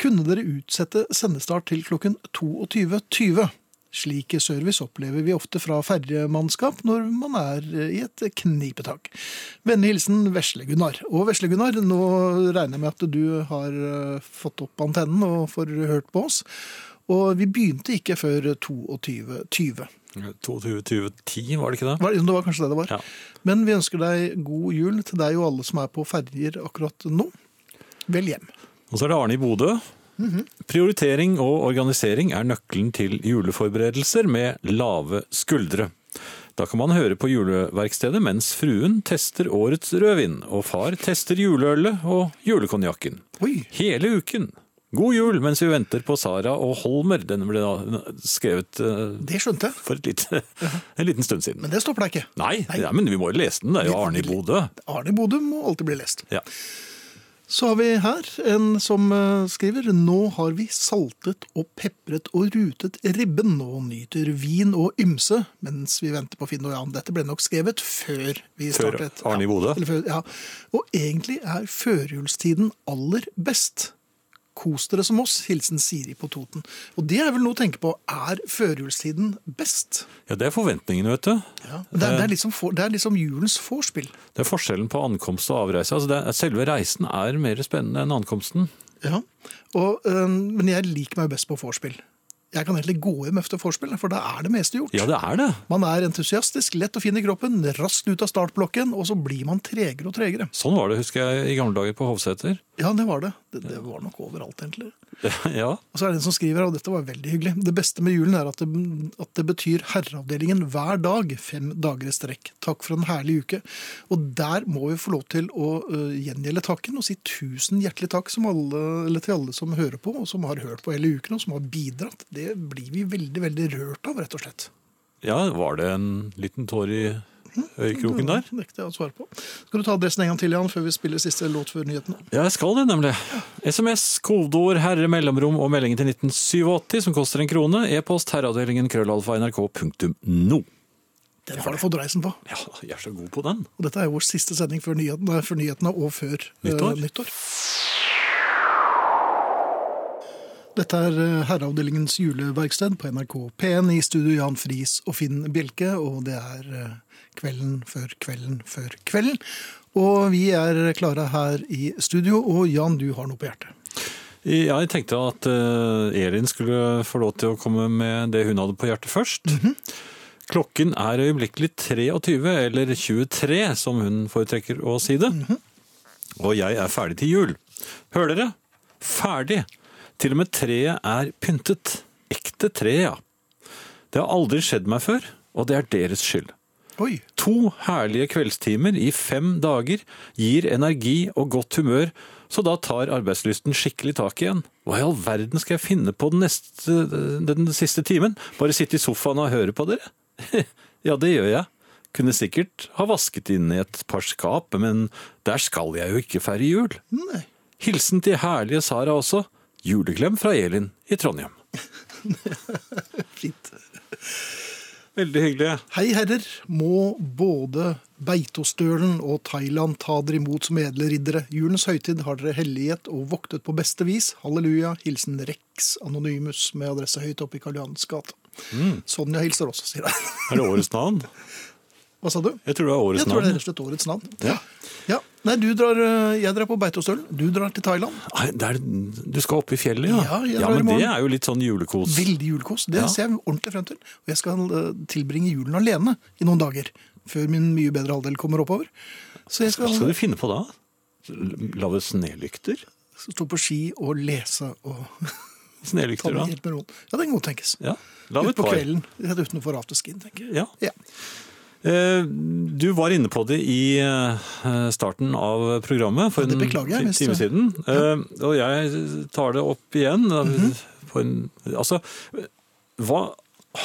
Kunne dere utsette sendestart til klokken 22.20, Slik service opplever vi ofte fra ferjemannskap når man er i et knipetak. Vennlig hilsen Vesle-Gunnar. Og Vesle-Gunnar, nå regner jeg med at du har eh, fått opp antennen og får hørt på oss. Og vi begynte ikke før 22.20. 2210, var det ikke det? Var det det var kanskje det det var. Ja. Men vi ønsker deg god jul til deg og alle som er på ferjer akkurat nå. Vel hjem. Og så er det Arne i Bodø. Prioritering og organisering er nøkkelen til juleforberedelser med lave skuldre. Da kan man høre på juleverkstedet mens fruen tester årets rødvin, og far tester juleølet og julekonjakken. Hele uken. God jul mens vi venter på Sara og Holmer. Den ble da skrevet eh, det skjønte jeg. for et lite, en liten stund siden. Men det stopper deg ikke. Nei, Ja, men vi må jo lese den. Det er jo Arne i Bodø. Arne i Bodø må alltid bli lest. Ja. Så har vi her en som eh, skriver Nå har vi saltet og pepret og rutet ribben og nyter vin og ymse mens vi venter på Finn og Jan. Dette ble nok skrevet før vi startet. Før. Arne i Bodø? Ja, Ja. Og egentlig er førjulstiden aller best. Kos dere som oss. Hilsen Siri på Toten. Og det er vel noe å tenke på. Er førjulstiden best? ja, det er forventningene, vet du. Ja. Det, er, det, er liksom for, det er liksom julens vorspiel. Det er forskjellen på ankomst og avreise. Altså er, selve reisen er mer spennende enn ankomsten. Ja, og, øh, men jeg liker meg best på vorspiel. Jeg kan egentlig gå hjem etter vorspiel, for da er det meste gjort. Ja, det er det. Man er entusiastisk, lett å finne i kroppen, raskt ut av startblokken, og så blir man tregere og tregere. Sånn var det, husker jeg, i gamle dager på Hovseter. Ja, det var det. Det, det var nok overalt, egentlig. ja. Og så er det en som skriver, og dette var veldig hyggelig, det beste med julen er at det, at det betyr herreavdelingen hver dag, fem dager i strekk. Takk for en herlig uke. Og der må vi få lov til å uh, gjengjelde takken og si tusen hjertelig takk som alle, eller til alle som hører på, og som har hørt på hele uken, og som har bidratt. Det blir vi veldig, veldig rørt av, rett og slett. ja, var det en liten tår i øyekroken der? Det nekter jeg å svare på. Skal du ta adressen en gang til, Jan, før vi spiller siste låt før nyhetene? Ja, jeg skal det, nemlig. SMS, kodeord, herre, mellomrom og meldingen til 1987, som koster en krone. E-post herreavdelingen krøllalfa nrk.no. Den har du fått reisen på. Ja, jeg er så god på den. Og dette er jo vår siste sending før nyhetene, før nyhetene og før nyttår. Uh, nyttår. Dette er eh, Herreavdelingens juleverksted på NRK P1 i studio Jan Friis og Finn Bjelke, og det er eh, kvelden før kvelden før kvelden. Og vi er klare her i studio, og Jan, du har noe på hjertet. Jeg tenkte at eh, Elin skulle få lov til å komme med det hun hadde på hjertet først. Klokken er øyeblikkelig 23, eller 23, som hun foretrekker å si det. Og jeg er ferdig til jul. Hører dere? Ferdig! Til og med treet er pyntet. Ekte tre, ja. Det har aldri skjedd meg før, og det er deres skyld. Oi, To herlige kveldstimer i fem dager gir energi og godt humør, så da tar arbeidslysten skikkelig tak igjen. Hva i all verden skal jeg finne på den, neste, den siste timen? Bare sitte i sofaen og høre på dere? ja, det gjør jeg. Kunne sikkert ha vasket inn i et par skap, men der skal jeg jo ikke feire jul. nei. Hilsen til herlige Sara også. Juleklem fra Elin i Trondheim. Fint. Veldig hyggelig. Hei herrer, må både Beitostølen og Thailand ta dere imot som edle riddere. Julens høytid har dere hellighet og voktet på beste vis. Halleluja. Hilsen Rex Anonymus med adresse høyt oppe i Karl Johans gate. Sonja hilser også, sier jeg. Er det årets navn? Hva sa du? Jeg tror det er årets Jeg tror det er navn. rett og slett årets navn. Ja. Ja. Nei, du drar, eh, jeg drar på Beitostølen. Du drar til Thailand. Nei, det er, du skal opp i fjellet, ja? Ja, jeg ja men i men det er jo litt sånn julekos. Veldig julekos. Det Ja. ser jeg ordentlig frem til. Og jeg skal eh, tilbringe julen alene i noen dager. Før min mye bedre halvdel kommer oppover. Så jeg Hva skal, skal du finne på da? Lage snelykter? stå på ski og lese og Snelykter, da? Ja, det kan godt tenkes. Ja, Ut på kvelden, rett utenfor afterskin, tenker jeg. Ja. Ja. Eh, Du var inne på det i eh, starten av programmet for en time siden. Ja. Og jeg tar det opp igjen. Mhm. på en, altså, hva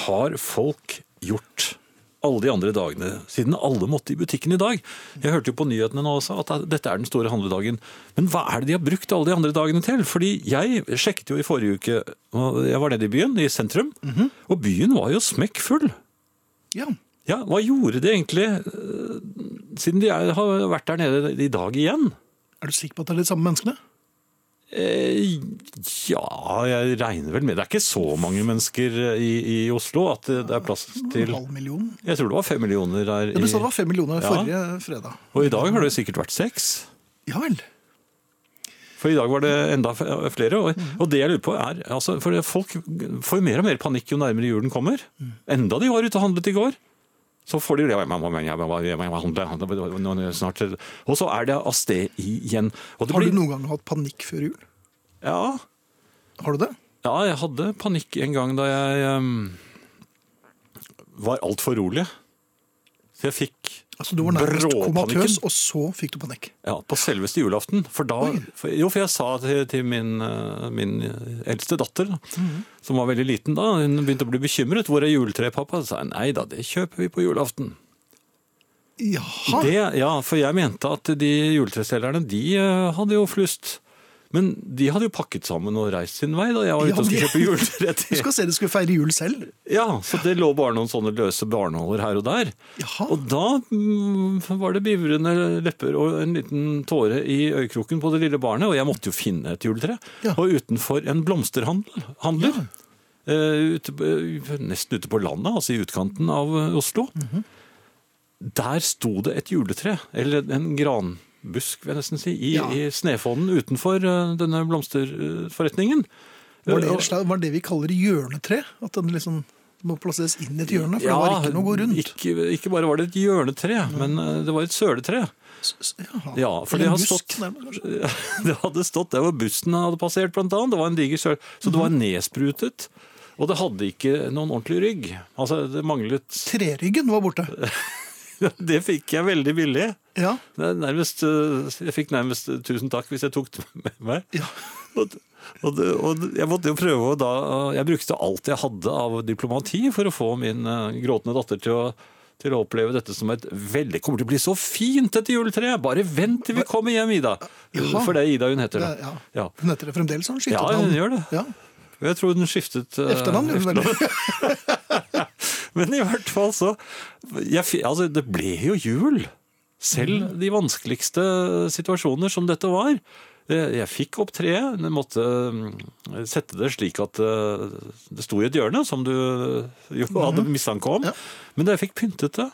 har folk gjort alle de andre dagene, siden alle måtte i butikken i dag? Jeg hørte jo på nyhetene nå også at dette er den store handledagen. Men hva er det de har brukt alle de andre dagene til? Fordi jeg sjekket jo i forrige uke, jeg var nede i byen, i sentrum, Mhm. og byen var jo smekkfull. ja. Ja, hva gjorde de egentlig, eh, siden de er, har vært der nede i dag igjen? Er du sikker på at det er de samme menneskene? Eh, ja, jeg regner vel med Det er ikke så mange mennesker i, i Oslo at det det er plass til En halv million. Jeg tror det var fem millioner der. Ja, du sa det var fem millioner Ja. forrige fredag. Og i dag har det sikkert vært seks. Ja vel. For i dag var det enda flere. Og, og det jeg lurer på er altså, For folk får jo mer og mer panikk jo nærmere julen kommer. Enda de var ute og handlet i går. Så får de er det snart. Og så er det av sted igjen. Det Har du noen gang hatt panikk før jul? Ja. Har du det? Ja, jeg hadde panikk en gang da jeg um, var altfor rolig. Så jeg fikk Altså Du var nærmest komatøs, og så fikk du panikk. Ja, på selveste julaften. For da, for, jo, for jeg sa til, til min, eh, min eldste datter, mm -hmm. som var veldig liten da, hun begynte å bli bekymret. Hvor er juletreet, pappa? Så sa jeg nei da, det kjøper vi på julaften. Jaha! Det, ja, for jeg mente at de juletreselgerne, de eh, hadde jo flust. Men de hadde jo pakket sammen og reist sin vei da jeg var Ja, ute og skulle kjøpe juletre. Du skal se de skulle feire jul selv. Ja, så det lå bare noen sånne løse barnåler her og der. Og da mm, var det bivrende lepper og en liten tåre i øyekroken på det lille barnet, og jeg måtte jo finne et juletre. Og utenfor en blomsterhandler, handler, eh, ute, på- nesten ute på landet, altså i utkanten av eh, Oslo, der sto det et juletre, eller en granbusk, vil jeg nesten si, i, Ja. i snefonnen utenfor eh, denne blomsterforretningen. Var det, Og- slag- var det vi kaller hjørnetre? At den liksom må plasseres inn i et hjørne? For det var ikke noe å gå rundt. Ikke, ikke bare var det et hjørnetre, men eh, det var et søletre. Ja, for det, busk, stått, det hadde stått der hvor bussen hadde passert, blant annet. Det var en diger søl, så det var Mhm. nedsprutet. Og det hadde ikke noen ordentlig rygg. Altså, det manglet Treryggen var borte. Det fikk jeg veldig billig. Ja. Nærmest, eh, jeg fikk nærmest eh, tusen takk hvis jeg tok det med meg. Og, og, og jeg måtte jo prøve da Jeg brukte alt jeg hadde av diplomati for å få min eh, gråtende datter til å, til å oppleve dette som et veldig Kommer til å bli så fint, dette juletreet! Bare vent til vi kommer hjem, Ida! Ja. For det er Ida hun heter. Det- ja. Ja. Hun heter det fremdeles, har hun skiftet Ja, hun gjør det. Ja. Jeg tror hun skiftet eh, Efternavn, gjorde hun vel? Men i hvert fall så jeg, altså, Det ble jo jul. Selv Mm. de vanskeligste situasjoner som dette var. Eh, Jeg fikk opp treet, Jeg måtte mm, sette det slik at eh, det sto i et hjørne, som du jo Mhm. hadde mistanke om. Men da jeg fikk pyntet det,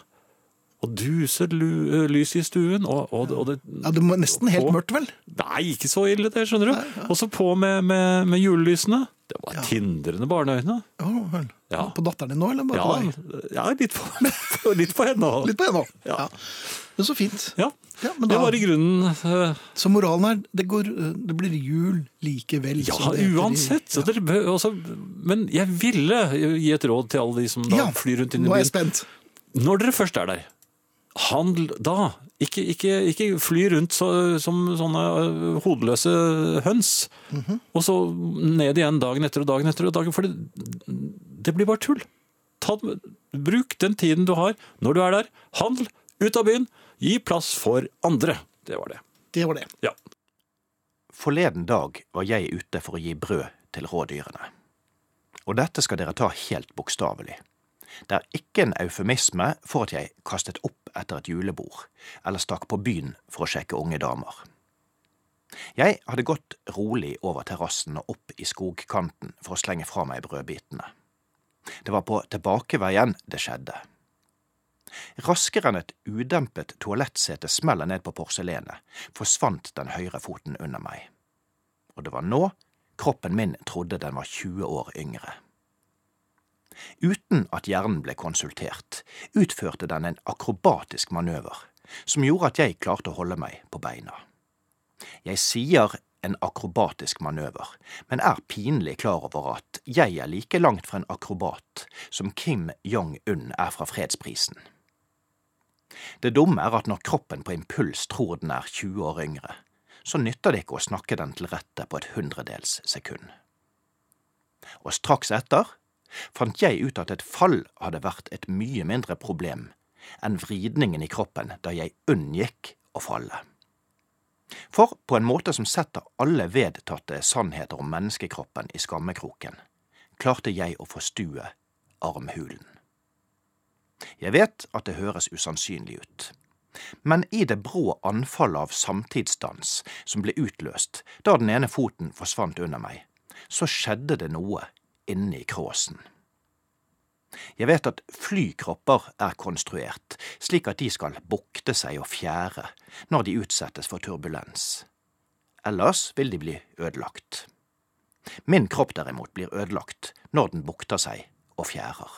og duser lu- lys i stuen og, og, og det, Ja, det var nesten helt mørkt, vel? Nei, ikke så ille det, skjønner du. Og så på med, med, med julelysene. Det var tindrende barneøyne. Oh, vel. Ja. På datteren din nå, eller bare Ja, på deg? ja litt, på, litt på henne òg. Litt på henne òg. Ja. Men så fint. Ja, men det var i grunnen uh, Så moralen er det, går, eh, det blir jul likevel. Ja, i- uansett. Så dere også, men jeg ville gi et råd til alle de som da Ja, flyr rundt inn i byen. nå er jeg spent. Når dere først er der, handl da. Ikke, ikke, ikke fly rundt så, som sånne øh, hodeløse høns. Mhm. Og så ned igjen dagen etter og dagen etter og dagen. For det, det blir bare tull. Ta, bruk den tiden du har når du er der. Handel, ut av byen. Gi plass for andre. Det var det. Det var det. Ja. Forleden dag var jeg ute for å gi brød til rådyrene. Og dette skal dere ta helt bokstavelig. Det er ikke en eufemisme for at jeg kastet opp etter et julebord, eller stakk på byen for å sjekke unge damer. Jeg hadde gått rolig over terrassen og opp i skogkanten for å slenge fra meg brødbitene. Det var på tilbakeveien det skjedde. Raskere enn et udempet toalettsete smeller ned på porselenet, forsvant den høyre foten under meg. Og det var nå kroppen min trodde den var 20 år yngre. Uten at hjernen ble konsultert, utførte den en akrobatisk manøver som gjorde at jeg klarte å holde meg på beina. Jeg sier en akrobatisk manøver, men er pinlig klar over at jeg er like langt fra en akrobat som Kim Jong-un er fra fredsprisen. Det dumme er at når kroppen på impuls tror den er 20 år yngre, så nytter det ikke å snakke den til rette på et hundredels sekund. Og straks etter fant jeg ut at et fall hadde vært et mye mindre problem enn vridningen i kroppen da jeg unngikk å falle. For på en måte som setter alle vedtatte sannheter om menneskekroppen i skammekroken, klarte jeg å forstue armhulen. Jeg vet at det høres usannsynlig ut, Men i det brå anfallet av samtidsdans som ble utløst da den ene foten forsvant under meg, så skjedde det noe inni kråsen. Jeg vet at flykropper er konstruert slik at de skal bukte seg og fjære når de utsettes for turbulens. Ellers vil de bli ødelagt. Min kropp derimot blir ødelagt når den bukter seg og fjærer.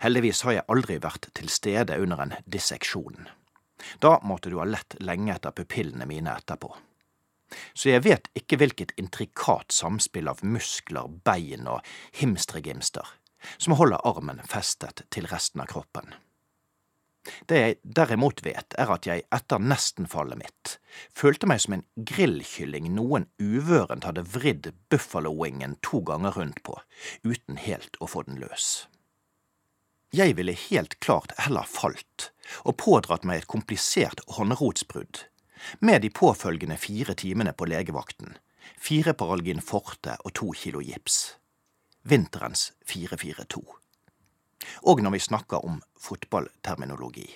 Heldigvis har jeg aldri vært til stede under en disseksjon. Da måtte du ha lett lenge etter pupillene mine etterpå. Så jeg vet ikke hvilket intrikat samspill av muskler, bein og himstregimster som holder armen festet til resten av kroppen. Det jeg derimot vet, er at jeg etter nestenfallet mitt følte meg som en grillkylling noen uvørent hadde vridd buffalo-wingen to ganger rundt på, uten helt å få den løs. Jeg ville helt klart heller falt og pådratt meg et komplisert håndrotsbrudd, med de påfølgende fire timene på legevakten, fire Paralgin forte og to kilo gips. Vinterens 442 og når vi snakker om fotballterminologi.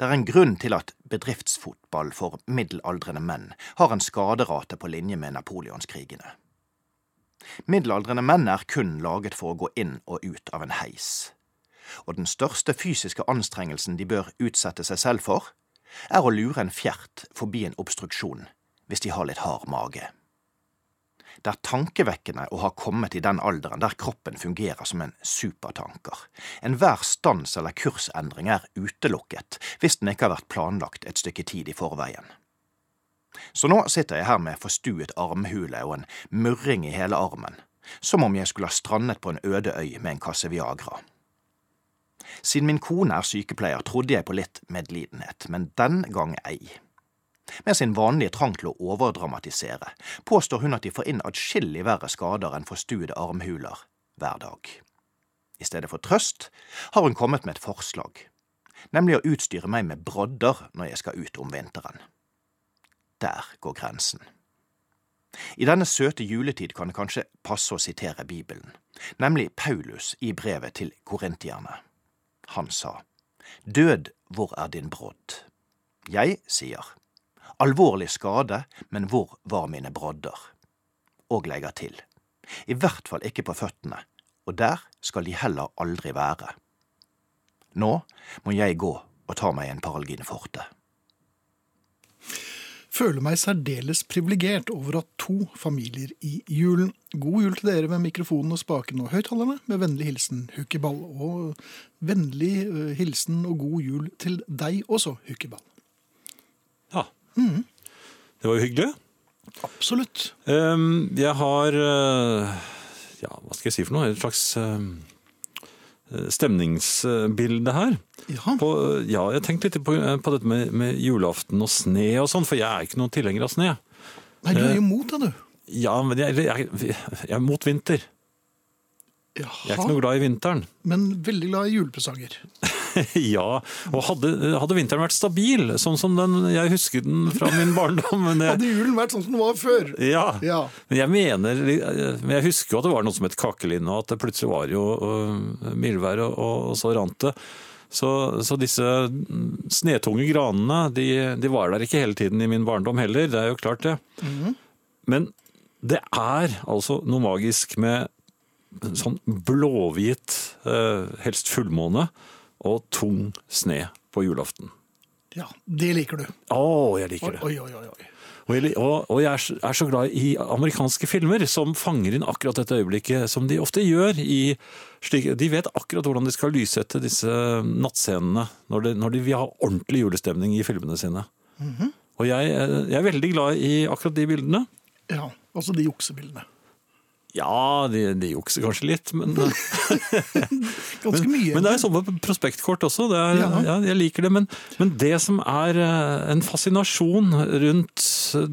Det er en grunn til at bedriftsfotball for middelaldrende menn har en skaderate på linje med napoleonskrigene. Middelaldrende menn er kun laget for å gå inn og ut av en heis, og den største fysiske anstrengelsen de bør utsette seg selv for, er å lure en fjert forbi en obstruksjon hvis de har litt hard mage. Det er tankevekkende å ha kommet i den alderen der kroppen fungerer som en supertanker. Enhver stans eller kursendring er utelukket hvis den ikke har vært planlagt et stykke tid i forveien. Så nå sitter jeg her med forstuet armhule og en murring i hele armen, som om jeg skulle ha strandet på en øde øy med en kasse Viagra. Siden min kone er sykepleier, trodde jeg på litt medlidenhet, men den gang ei. Med sin vanlige trang til å overdramatisere påstår hun at de får inn atskillig verre skader enn forstuede armhuler hver dag. I stedet for trøst har hun kommet med et forslag, nemlig å utstyre meg med brodder når jeg skal ut om vinteren. Der går grensen. I denne søte juletid kan det kanskje passe å sitere Bibelen, nemlig Paulus i brevet til korintierne. Han sa, Død, hvor er din brodd? Jeg sier, Alvorlig skade, men hvor var mine brodder? Og legger til, i hvert fall ikke på føttene, og der skal de heller aldri være. Nå må jeg gå og ta meg en Paralgin forte. Føler meg særdeles privilegert over at to familier i julen. God jul til dere med mikrofonen og spaken og høyttalerne. Med vennlig hilsen Hukkeball. Og vennlig hilsen og god jul til deg også, Hukkeball. Ja. Mm. Det var jo hyggelig. Absolutt. Um, jeg har uh, Ja, hva skal jeg si for noe? Et slags um, stemningsbilde her. På, ja, jeg tenkte litt på, på dette med, med julaften og sne og sånn, for jeg er ikke noen tilhenger av sne. Nei, du er Eh, jo mot det, du. Ja, men jeg, jeg, jeg er mot vinter. Jaha. Jeg er ikke noe glad i vinteren. Men veldig glad i julepresanger. ja, og hadde, hadde vinteren vært stabil, sånn som den, jeg husker den fra min barndom men jeg, Hadde julen vært sånn som den var før? ja. Ja. Men jeg mener, men jeg husker jo at det var noe som het kakelinn, og at det plutselig var jo uh, mildvær, og, og så rant det. Så, så disse snetunge granene, de, de var der ikke hele tiden i min barndom heller, det er jo klart det. Mhm. Men det er altså noe magisk med sånn blåhvit, eh, helst fullmåne, og tung sne på julaften. Ja, det liker du. Å, jeg liker det. Oi, oi, oi. oi. Og jeg, og, og jeg er, så- er så glad i amerikanske filmer som fanger inn akkurat dette øyeblikket, som de ofte gjør i slik, De vet akkurat hvordan de skal lyssette disse nattscenene når de, når de vil ha ordentlig julestemning i filmene sine. Mhm. Og jeg, eh, jeg er veldig glad i akkurat de bildene. Ja, altså de juksebildene. Ja, de, de jukser kanskje litt, men Ganske mye. Men det er sånn på prospektkort også. Det er, Ja. ja. jeg liker det. Men, men det som er eh, en fascinasjon rundt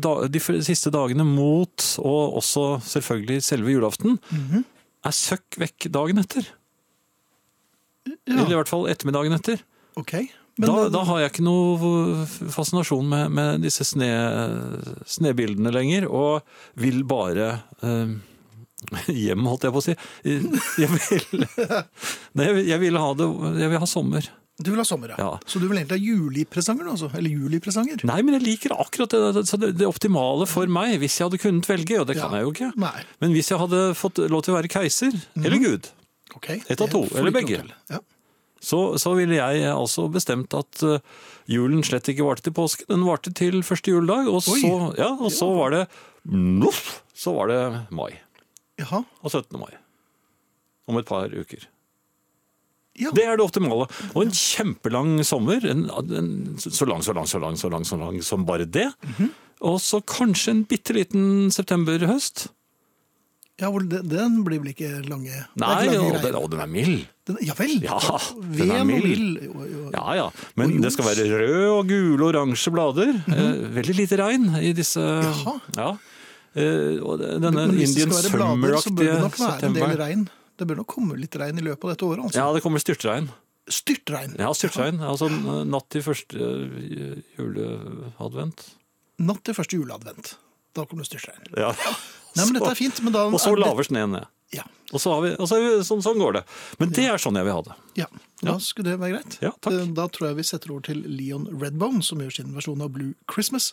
da, de siste dagene mot, og også selvfølgelig selve julaften, Mhm. er søkk vekk dagen etter. Eller i hvert fall ettermiddagen etter. Ok. Men da, da har jeg ikke noe fascinasjon med, med disse sne, snebildene lenger, og vil bare eh, hjem, holdt jeg på å si. Jeg vil, nei, jeg vil, ha det, jeg vil ha sommer. Du vil ha sommer, ja. Ja. Så du vil egentlig ha julipresanger, altså? Eller julipresanger? Nei, men jeg liker akkurat det, det, det, optimale for meg, hvis jeg hadde kunnet velge, og det kan Ja. jeg jo ikke. Nei. Men hvis jeg hadde fått lov til å være keiser, eller Gud, okay. Et av to, eller begge. Ja. så, så ville jeg altså bestemt at eh, julen slett ikke varte til påske, den varte til første juledag, og så, ja, og så var det noff, så var det mai. Jaha. Og 17. mai. Om et par uker. Ja. Det er det optimale. Og en kjempelang sommer. En, en, så lang, så lang, så lang, så lang, så lang som bare det. Mhm. Og så kanskje en bitte liten septemberhøst. Ja, den, blir vel ikke lange Nei, ikke lange og den, og den er mild. Den, ja vel. Ja, den er mild. Ja, ja. Men det skal være røde og gule og oransje blader. eh, veldig lite regn i disse Jaha. Ja. Eh, og denne Indian Summer-aktige nok være en del september. regn. Det bør nok komme litt regn i løpet av dette året. altså. Ja, det kommer styrtregn. Styrtregn. Ja, styrtregn. Altså eh, natt til første eh, juleadvent. Natt til første juleadvent. Da kommer det styrtregn. Ja. Nei, men dette er fint. Men da Og så er laver sneen ned. Ja. Og så har vi, og så vi, sånn, sånn går det. Men det er sånn jeg vil ha det. Ja, da skulle det være greit. Ja, takk. Eh, Da tror jeg vi setter over til Leon Redbone, som gjør sin versjon av Blue Christmas.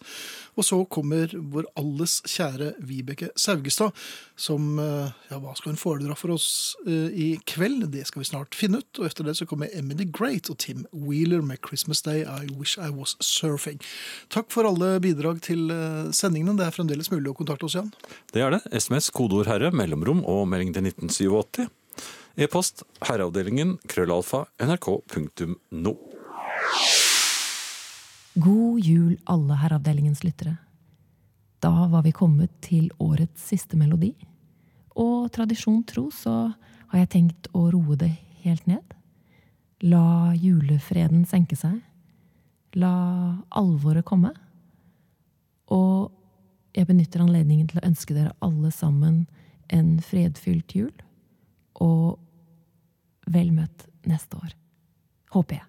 Og så kommer vår alles kjære Vibeke Saugestad, som eh, Ja, hva skal hun foredra for oss eh, i kveld? Det skal vi snart finne ut. Og etter det så kommer Emily Great og Tim Wheeler med 'Christmas Day I Wish I Was Surfing'. Takk for alle bidrag til sendingene. Det er fremdeles mulig å kontakte oss, Jan. Det er det. SMS, kodeord herre, mellomrom og melding til 1987. E-post herreavdelingen krøllalfa nrk.no. God jul, alle herreavdelingens lyttere. Da var vi kommet til årets siste melodi. Og tradisjon tro så har jeg tenkt å roe det helt ned. La julefreden senke seg. La alvoret komme. Og jeg benytter anledningen til å ønske dere alle sammen en fredfylt jul. Og vel møtt neste år. Håper jeg.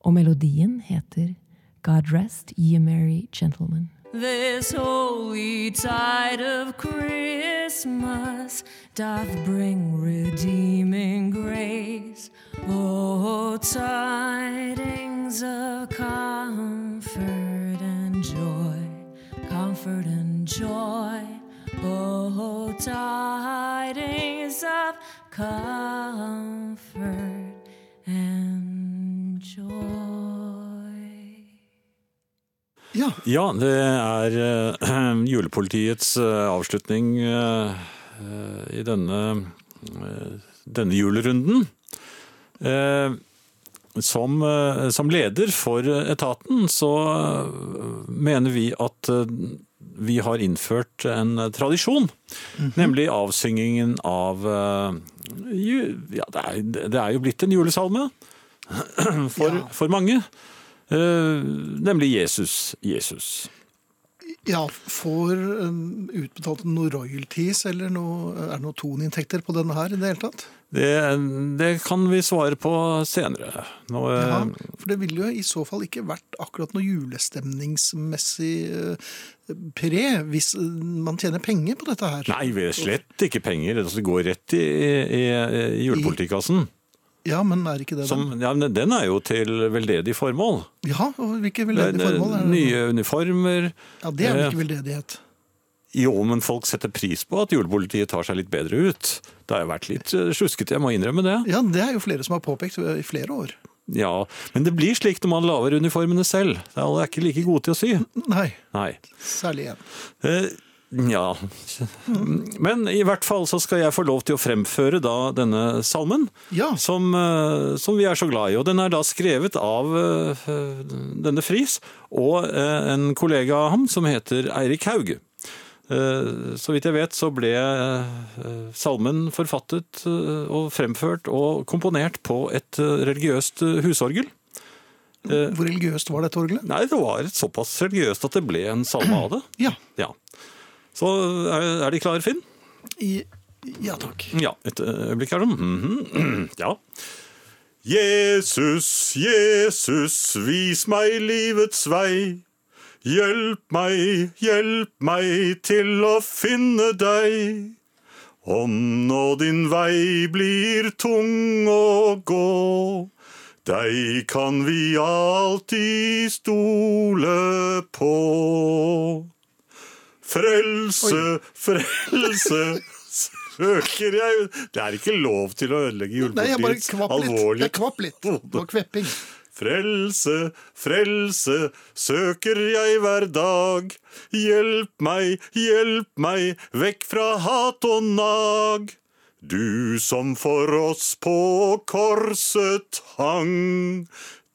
Og melodien heter God Rest Ye Merry Gentlemen. This holy tide of Christmas doth bring redeeming grace. Oh, tidings of comfort and joy, comfort and joy. Oh, tidings of comfort and joy. Ja. Ja, det er uh, julepolitiets uh, avslutning eh, i denne, denne julerunden. Eh, som, som leder for etaten så mener vi at vi har innført en tradisjon, nemlig avsyngingen av eh, Ja, det er, det er jo blitt en julesalme for, for mange. Eh, nemlig Jesus. Jesus. Ja, får um, utbetalt noe royalties eller noe, er det noe toninntekter på denne her i det hele tatt? Det, det kan vi svare på senere. Nå, eh, Ja, for det ville jo i så fall ikke vært akkurat noe julestemningsmessig eh, pre hvis eh, man tjener penger på dette her. Nei, vi er slett ikke penger. Altså, det går rett i, i, i julepolitikassen. Ja, men er ikke det Som, ja, men den er jo til veldedig formål. Ja, og hvilke veldedige formål er det? Nye uniformer. Ja, det er vel Eh, ikke veldedighet. Jo, men folk setter pris på at julepolitiet tar seg litt bedre ut. Det har jo vært litt sjuskete, jeg må innrømme det. Ja, det er jo flere som har påpekt i flere år. Ja, Men det blir slik når man lager uniformene selv. Alle er ikke like gode til å sy. Nei, Nei. særlig én. Eh, ja. Men i hvert fall så skal jeg få lov til å fremføre da denne salmen, Ja. som, eh, som vi er så glad i. Og den er da skrevet av eh, denne Friis og eh, en kollega av ham som heter Eirik Hauge. Eh, Så vidt jeg vet så ble eh, salmen forfattet eh, og fremført og komponert på et religiøst husorgel. Hvor religiøst var dette orgelet? Nei, det var såpass religiøst at det ble en salme av det. Ja. Ja. Så er, de klare, Finn? I, ja takk. Ja, et øyeblikk her. Mhm. Ja. Jesus, Jesus, vis meg livets vei. Hjelp meg, hjelp meg til å finne deg. Om nå din vei blir tung å gå, Deg kan vi alltid stole på. Frelse, frelse søker jeg Det er ikke lov til å ødelegge bare julepolitiets alvorlige Jeg kvapp litt. Det var kvepping. Frelse, frelse søker jeg hver dag. Hjelp meg, hjelp meg, vekk fra hat og nag. Du som for oss på korset hang.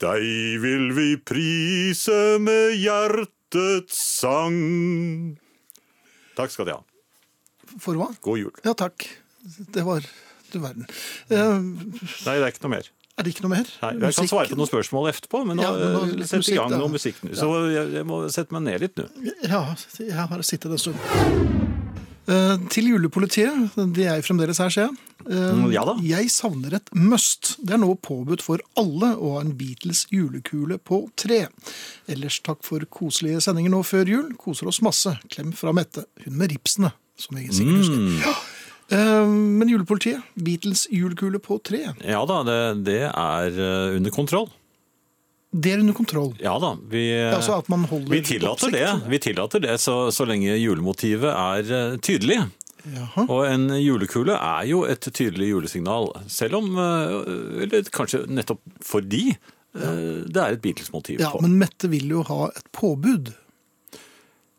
Deg vil vi prise med hjertets sang. Takk skal de ha. For hva? God jul. Ja, takk. Det var du verden. Uh, Nei, det er ikke noe mer. Er det ikke noe mer? Nei, jeg kan svare på noen spørsmål etterpå, men nå Ja, men nå eh, sett i gang noe musikk nå. Så jeg, jeg må sette meg ned litt nå. Ja, jeg har sittet en stund. Eh, til julepolitiet, det er jo fremdeles her, ser jeg. Eh, Mm, ja da. Jeg savner et must. Det er nå påbudt for alle å ha en Beatles julekule på tre. Ellers takk for koselige sendinger nå før jul. Koser oss masse. Klem fra Mette. Hun med ripsene, som jeg sikkert husker. Mm. Ja. Eh, men julepolitiet, Beatles julekule på tre, Ja da, det, det er eh, under kontroll. det er under kontroll. Ja da, vi, altså at man holder vi tillater det, vi tillater det så, så lenge julemotivet er eh, tydelig. Jaha. Og en julekule er jo et tydelig julesignal, selv om eh, Eller kanskje nettopp fordi ja. det er et Beatles-motiv Ja, på. men Mette vil jo ha et påbud.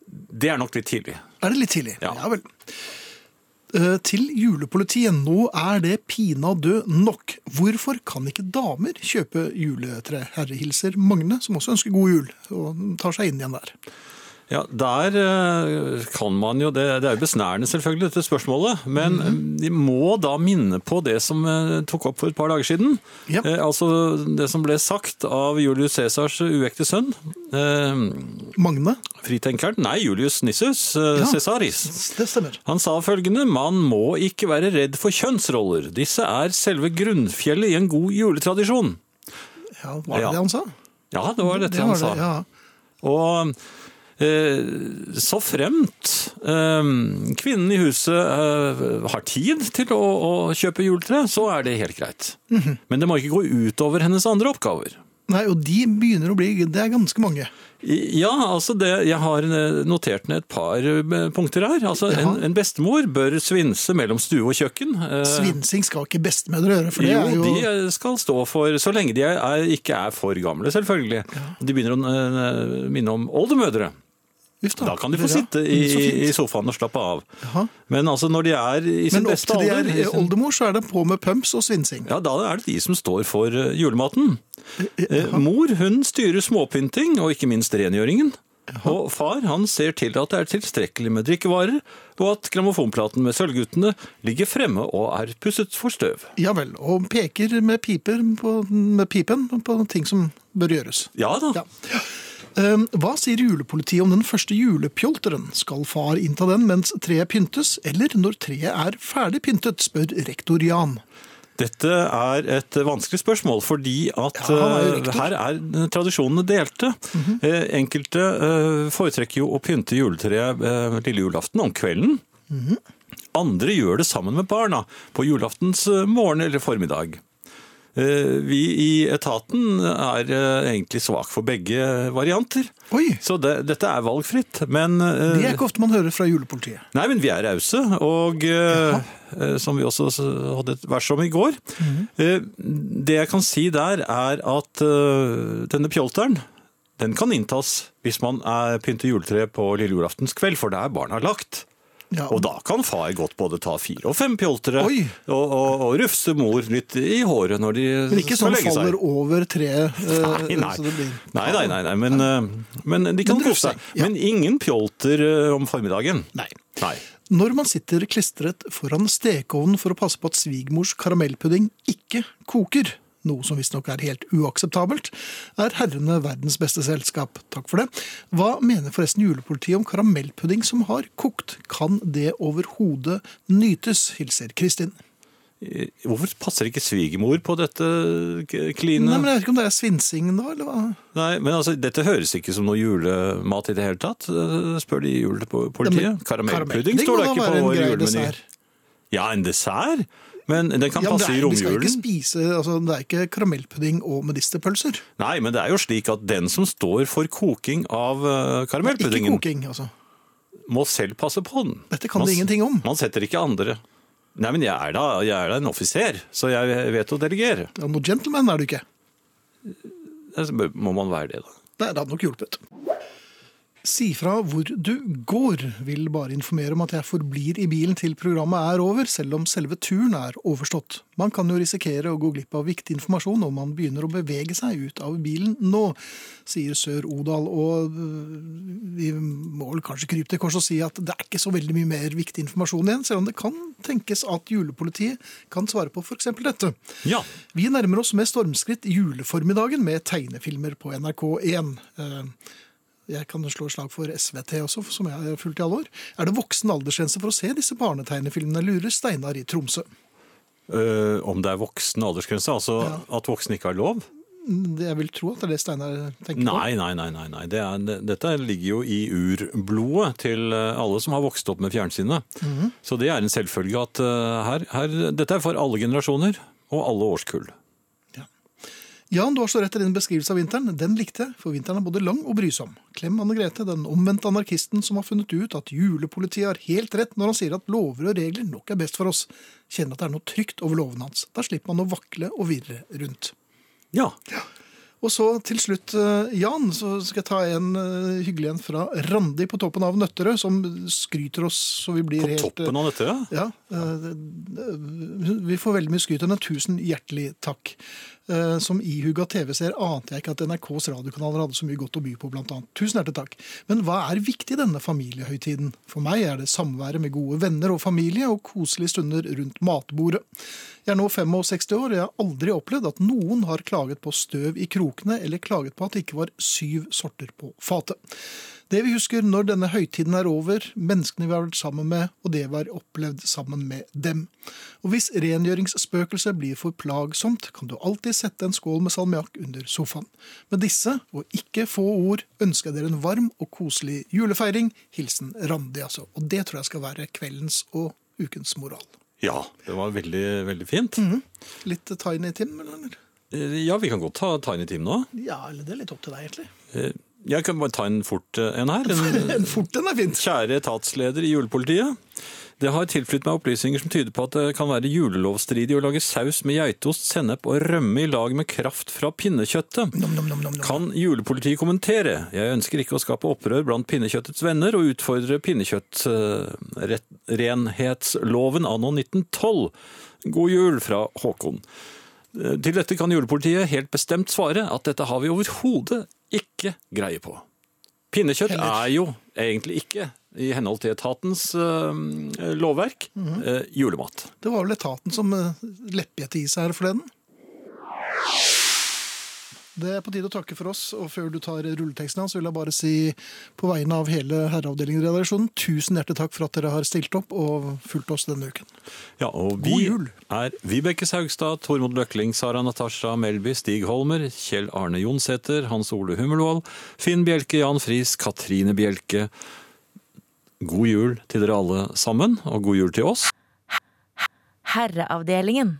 Det er nok litt tidlig. Er det litt tidlig? Ja. vel. Eh, Til julepolitiet. Nå er det pinadø nok. Hvorfor kan ikke damer kjøpe juletre? Herre hilser Magne, som også ønsker god jul, og tar seg inn igjen der. Ja, Der eh, kan man jo Det, det er jo besnærende, selvfølgelig, dette spørsmålet. Men Mhm. de må da minne på det som eh, tok opp for et par dager siden. Ja. Eh, altså det som ble sagt av Julius Cæsars uekte sønn. Eh, Magne? fritenkeren? Nei, Julius Nissus eh, Ja. Cæsaris. Det stemmer. Han sa følgende Man må ikke være redd for kjønnsroller. Disse er selve grunnfjellet i en god juletradisjon. Ja, Var det Ja. det han sa? Ja, det var dette Det han sa. det, ja. Og så fremt eh, kvinnen i huset eh, har tid til å, kjøpe juletre, så er det helt greit. Mhm. Men det må ikke gå utover hennes andre oppgaver. Nei, og de begynner å bli Det er ganske mange. Ja, altså det, jeg har eh, notert ned et par eh, punkter her. Altså en, Ja. en bestemor bør svinse mellom stue og kjøkken. Eh, Svinsing skal ikke bestemødre gjøre, for det jo, er jo de skal stå for, så lenge de er, ikke er for gamle, selvfølgelig. De begynner å eh, minne om oldemødre. Uff Da kan de få sitte i, i sofaen og slappe av. Aha. Men altså når de er i sin Men opp til de er oldemor, så er det på med pumps og svinsing. Ja, Da er det de som står for eh, julematen. Aha. Mor hun styrer småpynting og ikke minst rengjøringen. Og far han ser til at det er tilstrekkelig med drikkevarer, og at grammofonplaten med Sølvguttene ligger fremme og er pusset for støv. Ja vel. Og peker med, piper på, med pipen på ting som bør gjøres. Ja da. Ja. Eh, Hva sier julepolitiet om den første julepjolteren? Skal far innta den mens treet pyntes, eller når treet er ferdig pyntet, spør rektor Jan. Dette er et vanskelig spørsmål, fordi at Ja, eh, her er tradisjonene delte. Eh, Enkelte eh, foretrekker jo å pynte juletreet lille julaften om kvelden. Andre gjør det sammen med barna på julaftens morgen eller formiddag. Eh, Vi i etaten er eh, egentlig svak for begge varianter. Oi, Så det, dette er valgfritt. Men eh, det er ikke ofte man hører fra julepolitiet. Nei, men vi er rause, og eh, som vi også hadde et vers om i går. eh, det jeg kan si der, er at denne pjolteren, den kan inntas hvis man er pynter juletreet på lille julaftens kveld, for det er barna lagt. Ja, Og da kan far godt både ta fire og fem pjoltere og, og, og rufse mor litt i håret når de skal legge seg. men ikke sånn faller over treet. eh, Nei, nei. blir... Nei, nei, nei, nei men, eh, men de kan kose seg. ja. Men ingen pjolter eh, om formiddagen. Nei. Nei. Når man sitter klistret foran stekeovnen for å passe på at svigermors karamellpudding ikke koker, noe som visstnok er helt uakseptabelt, er herrene verdens beste selskap. Takk for det. Hva mener forresten julepolitiet om karamellpudding som har kokt? Kan det overhodet nytes? Hilser Kristin. Eh, Hvorfor passer ikke svigermor på dette kline? Nei, men Jeg vet ikke om det er svinsing da, eller hva? Nei, men altså, Dette høres ikke som noe julemat i det hele tatt, eh, spør de julepolitiet. Karamellpudding står da ikke på vår julemeny. Ja, en dessert? Men den kan Ja, men det i er, vi skal ikke spise, altså, det er ikke karamellpudding og medisterpølser. Nei, men det er jo slik at den som står for koking av karamellpuddingen Ikke koking, altså. må selv passe på den. Dette kan Man det ingenting om. Man setter ikke andre. Nei, men jeg er da, jeg er da en offiser, så jeg vet å delegere. Ja, noe gentleman er du ikke. Må man være det, da? Det hadde nok hjulpet. Si fra hvor du går. Vil bare informere om at jeg forblir i bilen til programmet er over, selv om selve turen er overstått. Man kan jo risikere å gå glipp av viktig informasjon om man begynner å bevege seg ut av bilen nå, sier Sør Odal. Og øh, vi må vel kanskje krype til kors og si at det er ikke så veldig mye mer viktig informasjon igjen, selv om det kan tenkes at julepolitiet kan svare på f.eks. dette. Ja. Vi nærmer oss med stormskritt juleformiddagen med tegnefilmer på NRK1. Jeg kan slå slag for SVT også, som jeg har fulgt i alle år. Er det voksen aldersgrense for å se disse barnetegnefilmene, lurer Steinar i Tromsø. Uh, om det er voksen aldersgrense, altså at voksne ikke har lov? Jeg vil tro at det er det Steinar tenker Nei, nei, nei. nei, nei. Det er, det, dette ligger jo i urblodet til eh, alle som har vokst opp med fjernsynet. Mm -hmm. Så det er en selvfølge at uh, her, her, dette er for alle generasjoner og alle årskull. Jan, du har så rett i din beskrivelse av vinteren. Den likte jeg, for vinteren er både lang og brysom. Klem Anne Grete, den omvendte anarkisten som har funnet ut at julepolitiet har helt rett når han sier at lover og regler nok er best for oss. Kjenner at det er noe trygt over lovene hans. Da slipper man å vakle og virre rundt. Ja. Og så til slutt, eh, Jan, så skal jeg ta en eh, hyggelig en fra Randi på toppen av Nøtterøy, som skryter oss så vi blir På helt toppen av Nøtterøy? ja. ja, eh, eh, vi får veldig mye skryt av henne. Tusen hjertelig takk. Eh, Som ihuga TV-seer ante jeg ikke at NRKs radiokanaler hadde så mye godt å by på, annet. Tusen hjertelig takk. Men hva er viktig i denne familiehøytiden? For meg er det samværet med gode venner og familie og koselige stunder rundt matbordet. Jeg er nå 65 år, og jeg har aldri opplevd at noen har klaget på støv i krokene, eller klaget på at det ikke var syv sorter på fatet. Det vi husker når denne høytiden er over, menneskene vi har vært sammen med, og det vi har opplevd sammen med dem. Og hvis rengjøringsspøkelset blir for plagsomt, kan du alltid sette en skål med salmiakk under sofaen. Med disse, og ikke få ord, ønsker jeg dere en varm og koselig julefeiring. Hilsen Randi, altså. Og det tror jeg skal være kveldens og ukens moral. Ja, det var veldig, veldig fint. Litt Tiny Tim, eller? Eh, Ja, vi kan godt ta Tiny Tim nå. Ja, eller det er litt opp til deg, egentlig. Jeg kan bare ta en fort eh, en her. En fort en er fint. Kjære etatsleder i julepolitiet. Det har tilflytt meg opplysninger som tyder på at det kan være julelovstridig å lage saus med geitost, sennep og rømme i lag med kraft fra pinnekjøttet. Kan julepolitiet kommentere? Jeg ønsker ikke å skape opprør blant pinnekjøttets venner og utfordre pinnekjøttrenhetsloven anno 1912. God jul fra Håkon. Eh, Til dette kan julepolitiet helt bestemt svare at dette har vi overhodet ikke greie på. Pinnekjøtt er jo egentlig ikke, i henhold til etatens uh, lovverk, eh, julemat. Det var vel etaten som uh, leppet i seg her forleden. Det er på tide å takke for oss, og før du tar rulleteksten hans, vil jeg bare si på vegne av hele Herreavdelingen-redaksjonen, tusen hjertelig takk for at dere har stilt opp og fulgt oss denne uken. Ja, og God vi jul. er Vibeke Saugstad, Tormod Løkling, Sara Natasha Melby, Stig Holmer, Kjell Arne Jonsæter, Hans Ole Hummelvold, Finn Bjelke, Jan Friis, Katrine Bjelke. God jul til dere alle sammen, og god jul til oss. Herreavdelingen.